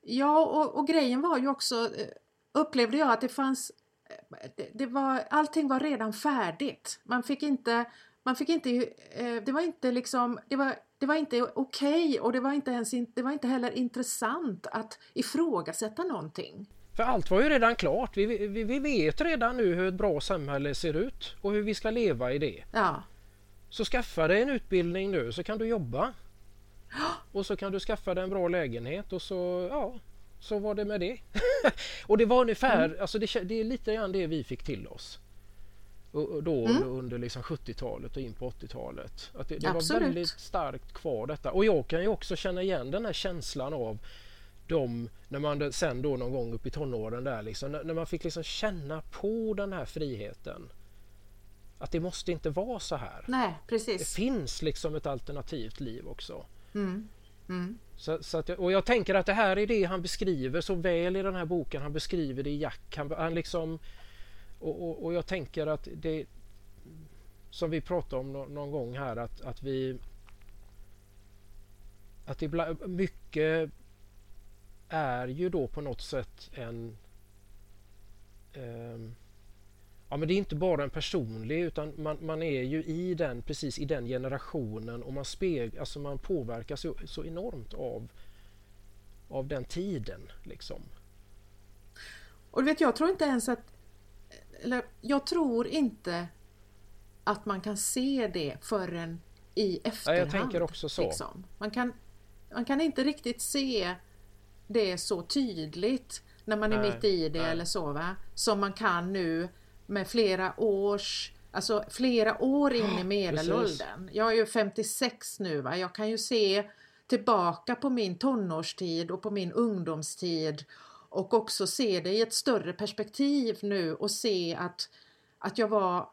Speaker 1: Ja och, och grejen var ju också eh, upplevde jag att det fanns eh, det, det var, allting var redan färdigt. Man fick inte, man fick inte, eh, det var inte liksom, det var, det var inte okej okay, och det var inte ens, det var inte heller intressant att ifrågasätta någonting.
Speaker 2: För allt var ju redan klart. Vi, vi, vi vet redan nu hur ett bra samhälle ser ut och hur vi ska leva i det.
Speaker 1: Ja.
Speaker 2: Så skaffa dig en utbildning nu så kan du jobba. Och så kan du skaffa dig en bra lägenhet och så, ja, så var det med det. och det var ungefär, mm. alltså det, det, är lite grann det vi fick till oss. Och, då mm. under liksom 70-talet och in på 80-talet. Att det, det var väldigt starkt kvar detta. Och jag kan ju också känna igen den här känslan av de, när man sen då någon gång upp i tonåren där liksom, när, när man fick liksom känna på den här friheten. Att det måste inte vara så här.
Speaker 1: Nej, precis.
Speaker 2: Det finns liksom ett alternativt liv också.
Speaker 1: Mm. Mm.
Speaker 2: Så, så att, och jag tänker att det här är det han beskriver så väl i den här boken. Han beskriver det i Jack. Han, han liksom, och, och, och, jag tänker att det som vi pratade om någon, någon gång här att, att vi att ibland, mycket är ju då på något sätt en... Eh, ja men det är inte bara en personlig utan man, man är ju i den, precis i den generationen och man, speg, alltså man påverkas så, så enormt av, av den tiden. Liksom.
Speaker 1: Och du vet, jag tror inte ens att... Eller jag tror inte att man kan se det förrän i efterhand.
Speaker 2: Ja, jag tänker också så.
Speaker 1: Liksom. Man, kan, man kan inte riktigt se det så tydligt när man nej, är mitt i det nej. eller så va. Som man kan nu med flera års Alltså flera år in i medelåldern. Jag är ju 56 nu va. Jag kan ju se tillbaka på min tonårstid och på min ungdomstid och också se det i ett större perspektiv nu och se att, att jag var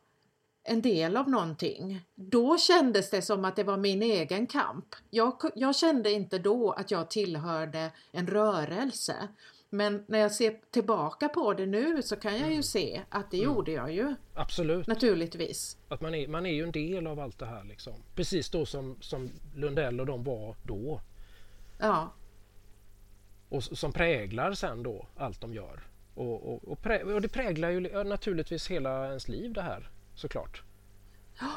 Speaker 1: en del av någonting. Då kändes det som att det var min egen kamp. Jag, jag kände inte då att jag tillhörde en rörelse. Men när jag ser tillbaka på det nu så kan jag ju mm. se att det mm. gjorde jag ju.
Speaker 2: Absolut.
Speaker 1: Naturligtvis.
Speaker 2: Att man är, man är ju en del av allt det här liksom. Precis då som, som Lundell och de var då.
Speaker 1: Ja.
Speaker 2: Och som präglar sen då allt de gör. Och, och, och, prä, och det präglar ju naturligtvis hela ens liv det här såklart.
Speaker 1: Ja.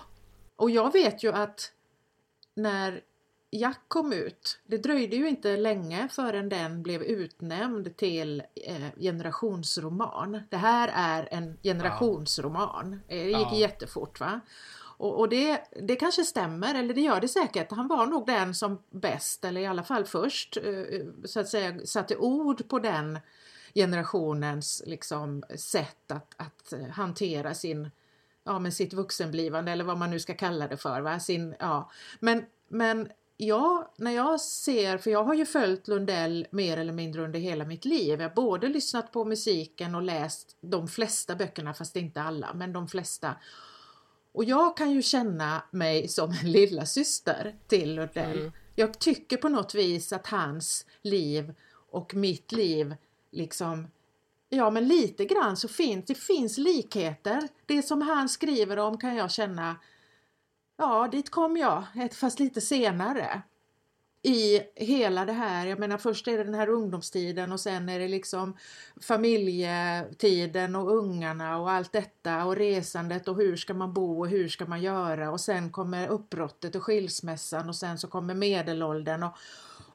Speaker 1: Och jag vet ju att när Jack kom ut, det dröjde ju inte länge förrän den blev utnämnd till eh, generationsroman. Det här är en generationsroman. Ja. Det gick ja. jättefort va. Och, och, det, det kanske stämmer, eller det gör det säkert. Han var nog den som bäst, eller i alla fall först, eh, så att säga satte ord på den generationens liksom, sätt att, att hantera sin ja, men sitt vuxenblivande eller vad man nu ska kalla det för. Va? Sin, ja. men, men ja, när jag ser, för jag har ju följt Lundell mer eller mindre under hela mitt liv. Jag har både lyssnat på musiken och läst de flesta böckerna, fast inte alla, men de flesta. Och jag kan ju känna mig som en lilla syster till Lundell. Mm. Jag tycker på något vis att hans liv och mitt liv liksom Ja men lite grann så finns det finns likheter. Det som han skriver om kan jag känna Ja, dit kom jag, fast lite senare. I hela det här, jag menar först är det den här ungdomstiden och sen är det liksom familjetiden och ungarna och allt detta och resandet och hur ska man bo och hur ska man göra och sen kommer uppbrottet och skilsmässan och sen så kommer medelåldern och,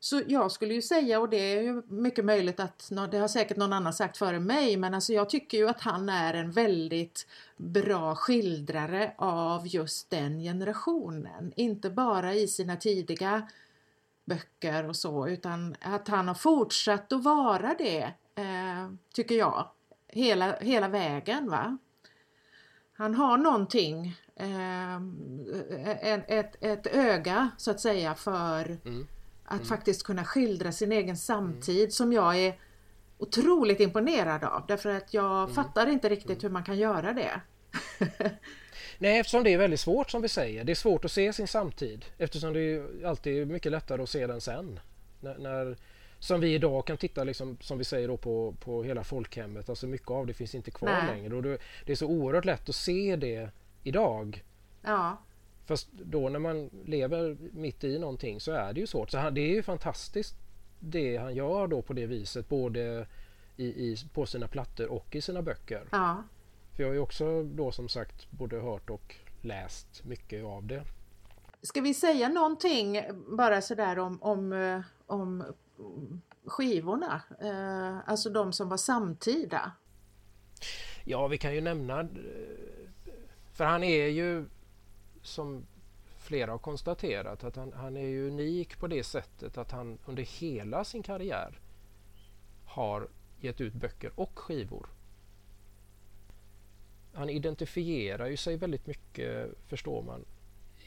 Speaker 1: så jag skulle ju säga, och det är ju mycket möjligt att, det har säkert någon annan sagt före mig, men alltså jag tycker ju att han är en väldigt bra skildrare av just den generationen. Inte bara i sina tidiga böcker och så, utan att han har fortsatt att vara det, eh, tycker jag, hela, hela vägen. va. Han har någonting, eh, ett, ett öga så att säga för mm att mm. faktiskt kunna skildra sin egen samtid mm. som jag är otroligt imponerad av därför att jag mm. fattar inte riktigt mm. hur man kan göra det.
Speaker 2: Nej, eftersom det är väldigt svårt som vi säger. Det är svårt att se sin samtid eftersom det är alltid mycket lättare att se den sen. När, när, som vi idag kan titta liksom, som vi säger då på, på hela folkhemmet. Alltså mycket av det finns inte kvar Nej. längre och det, det är så oerhört lätt att se det idag.
Speaker 1: Ja.
Speaker 2: Fast då när man lever mitt i någonting så är det ju svårt. Så han, det är ju fantastiskt det han gör då på det viset både i, i, på sina plattor och i sina böcker.
Speaker 1: Ja.
Speaker 2: För jag har ju också då som sagt både hört och läst mycket av det.
Speaker 1: Ska vi säga någonting bara sådär om, om, eh, om skivorna? Eh, alltså de som var samtida?
Speaker 2: Ja, vi kan ju nämna eh, för han är ju som flera har konstaterat att han, han, är unik på det sättet att han under hela sin karriär har gett ut böcker och skivor. Han identifierar ju sig väldigt mycket, förstår man,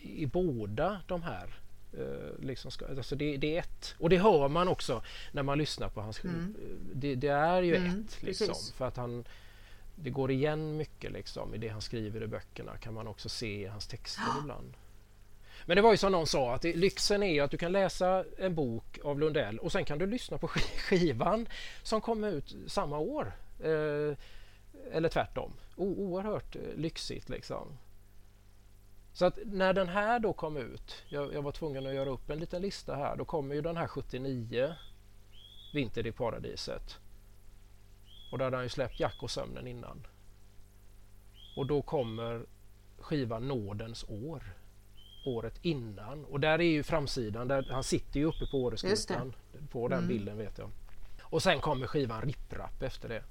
Speaker 2: i båda de här. Eh, liksom ska, alltså det, det, är ett. Och det hör man också när man lyssnar på hans mm. det, det, är ju mm, ett. Liksom, för att han det går igen mycket liksom, i det han skriver i böckerna kan man också se i hans texter ja. ibland. Men det var ju som någon sa att det, lyxen är att du kan läsa en bok av Lundell och sen kan du lyssna på skivan som kom ut samma år. Eh, eller tvärtom. O oerhört eh, lyxigt liksom. Så att när den här då kom ut, jag, jag, var tvungen att göra upp en liten lista här, då kommer ju den här 79 Vinter i paradiset. Och då hade han ju släppt Jack och sömnen innan. Och då kommer skivan Nådens år. Året innan. Och där är ju framsidan, där, han sitter ju uppe på Åreskutan. På den mm. bilden vet jag. Och sen kommer skivan Ripprap efter det.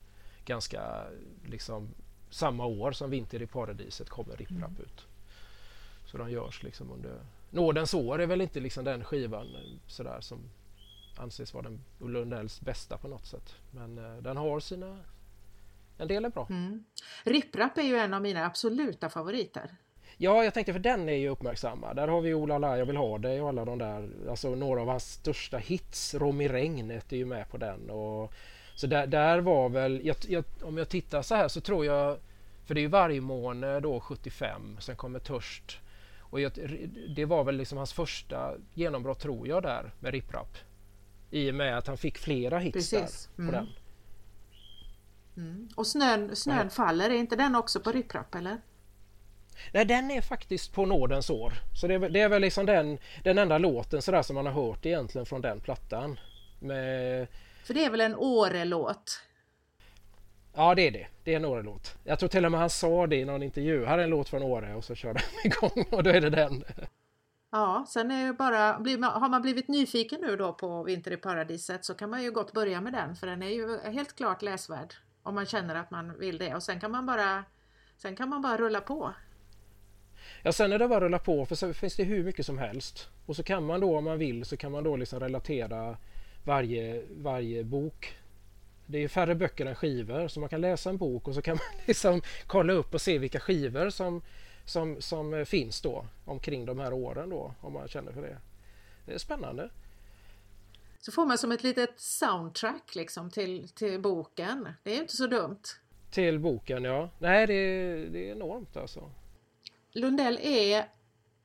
Speaker 2: Ganska liksom samma år som Vinter i paradiset kommer Ripprap mm. ut. Så de görs liksom under Nådens år är väl inte liksom den skivan sådär som anses vara den Lundells bästa på något sätt. Men eh, den har sina... En del är bra. Mm.
Speaker 1: Ripprap är ju en av mina absoluta favoriter.
Speaker 2: Ja, jag tänkte för den är ju uppmärksammad. Där har vi Ola la, jag vill ha dig och alla de där, alltså några av hans största hits. Rom i regnet är ju med på den. Och, så där, där var väl, jag, jag, om jag tittar så här så tror jag, för det är ju Vargmåne då 75, sen kommer Törst. Och jag, det var väl liksom hans första genombrott tror jag där med Ripprap. I och med att han fick flera hits Precis. där på mm. den.
Speaker 1: Mm. Och Snön, snön faller, är inte den också på Ripprap eller?
Speaker 2: Nej den är faktiskt på Nådens år. Så det är, det är väl liksom den, den enda låten sådär som man har hört egentligen från den plattan. Med...
Speaker 1: För det är väl en Åre-låt?
Speaker 2: Ja det är det. Det är en Åre-låt. Jag tror till och med han sa det i någon intervju. Här är en låt från Åre och så körde han igång och då är det den.
Speaker 1: Ja, sen är det bara, har man blivit nyfiken nu då på Vinter i paradiset så kan man ju gott börja med den för den är ju helt klart läsvärd. Om man känner att man vill det och sen kan man bara, sen kan man bara rulla på.
Speaker 2: Ja sen är det bara att rulla på för så finns det hur mycket som helst. Och så kan man då om man vill så kan man då liksom relatera varje, varje bok. Det är färre böcker än skivor så man kan läsa en bok och så kan man liksom kolla upp och se vilka skivor som som, som finns då omkring de här åren då om man känner för det. Det är spännande.
Speaker 1: Så får man som ett litet soundtrack liksom till, till boken. Det är inte så dumt.
Speaker 2: Till boken ja. Nej det, det är enormt alltså.
Speaker 1: Lundell är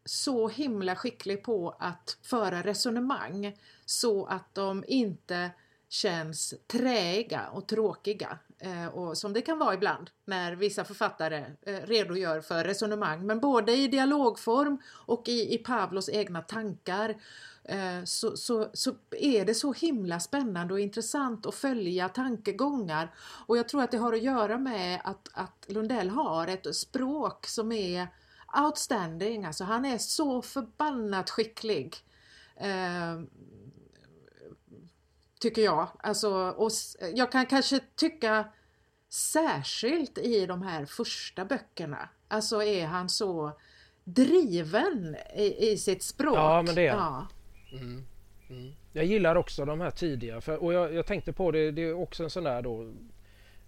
Speaker 1: så himla skicklig på att föra resonemang så att de inte känns träiga och tråkiga eh, Eh, och som det kan vara ibland när vissa författare eh, redogör för resonemang. Men både i dialogform och i, i Pavlos egna tankar eh, så, så, så är det så himla spännande och intressant att följa tankegångar. Och jag tror att det har att göra med att, att Lundell har ett språk som är outstanding, alltså han är så förbannat skicklig. Eh, Tycker jag. Alltså, och jag kan kanske tycka särskilt i de här första böckerna. Alltså är han så driven i, i sitt språk.
Speaker 2: Ja, men det är ja. Mm. Mm. Jag gillar också de här tidiga för, och jag, jag, tänkte på det, det är också en sån där då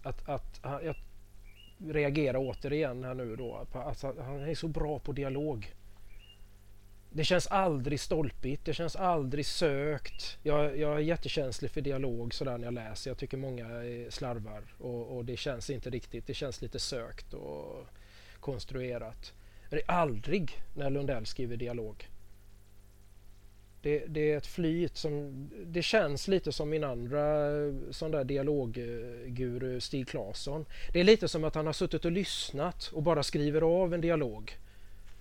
Speaker 2: att, att jag reagerar återigen här nu då. Alltså, han är så bra på dialog. Det känns aldrig stolpigt, det känns aldrig sökt. Jag, jag är jättekänslig för dialog sådär när jag läser. Jag tycker många slarvar och, och, det känns inte riktigt. Det känns lite sökt och konstruerat. Det är aldrig när Lundell skriver dialog. Det, det, är ett flyt som... Det känns lite som min andra sån där dialogguru Stig Claesson. Det är lite som att han har suttit och lyssnat och bara skriver av en dialog.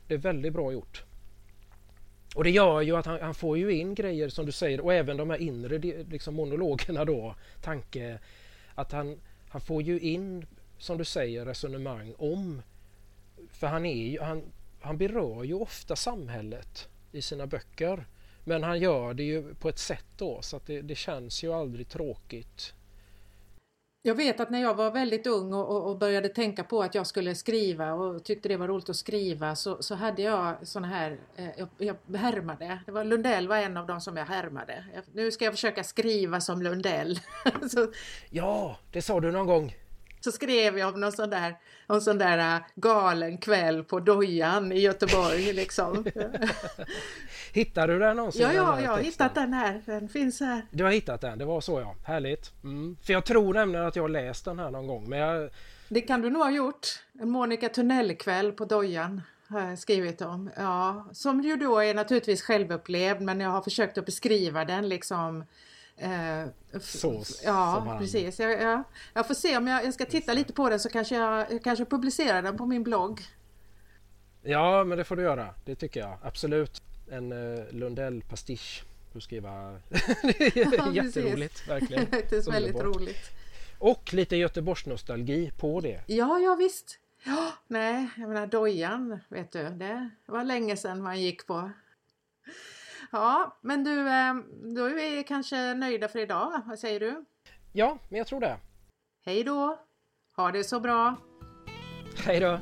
Speaker 2: Det är väldigt bra gjort. Och det gör ju att han, han, får ju in grejer som du säger och även de här inre liksom monologerna då, tanke, att han, han får ju in, som du säger, resonemang om, för han är ju, han, han berör ju ofta samhället i sina böcker. Men han gör det ju på ett sätt då så att det, det känns ju aldrig tråkigt
Speaker 1: jag vet att när jag var väldigt ung och, och, började tänka på att jag skulle skriva och tyckte det var roligt att skriva så, så hade jag såna här, eh, jag, jag härmade. Det var Lundell var en av dem som jag härmade. Jag, nu ska jag försöka skriva som Lundell.
Speaker 2: så, ja, det sa du någon gång.
Speaker 1: Så skrev jag om någon sån där, någon sån där äh, galen kväll på Dojan i Göteborg liksom.
Speaker 2: Hittade du den någonsin?
Speaker 1: Ja, ja, jag har hittat den här. Den finns här.
Speaker 2: Du har hittat den, det var så ja. Härligt. Mm. För jag tror nämligen att jag har läst den här någon gång. Men jag...
Speaker 1: Det kan du nog ha gjort. En Monica Tunnell-kväll på Dojan har jag skrivit om. Ja, som ju då är naturligtvis självupplevd men jag har försökt att beskriva den liksom
Speaker 2: Eh, Sås
Speaker 1: Ja, precis. Jag, jag, jag, får se om jag, jag ska titta lite på den så kanske jag, jag kanske publicerar den på min blogg.
Speaker 2: Ja, men det får du göra. Det tycker jag absolut. En uh, Lundell pastisch och skriva. det är ja, jätteroligt, verkligen.
Speaker 1: det är väldigt roligt.
Speaker 2: Och lite Göteborgsnostalgi på det.
Speaker 1: Ja, ja visst. Ja, nej, jag menar dojan, vet du, det var länge sedan man gick på. Ja, men du, eh, då är vi kanske nöjda för idag. Vad säger du?
Speaker 2: Ja, men jag tror det.
Speaker 1: Hej då! Ha det så bra!
Speaker 2: Hej då!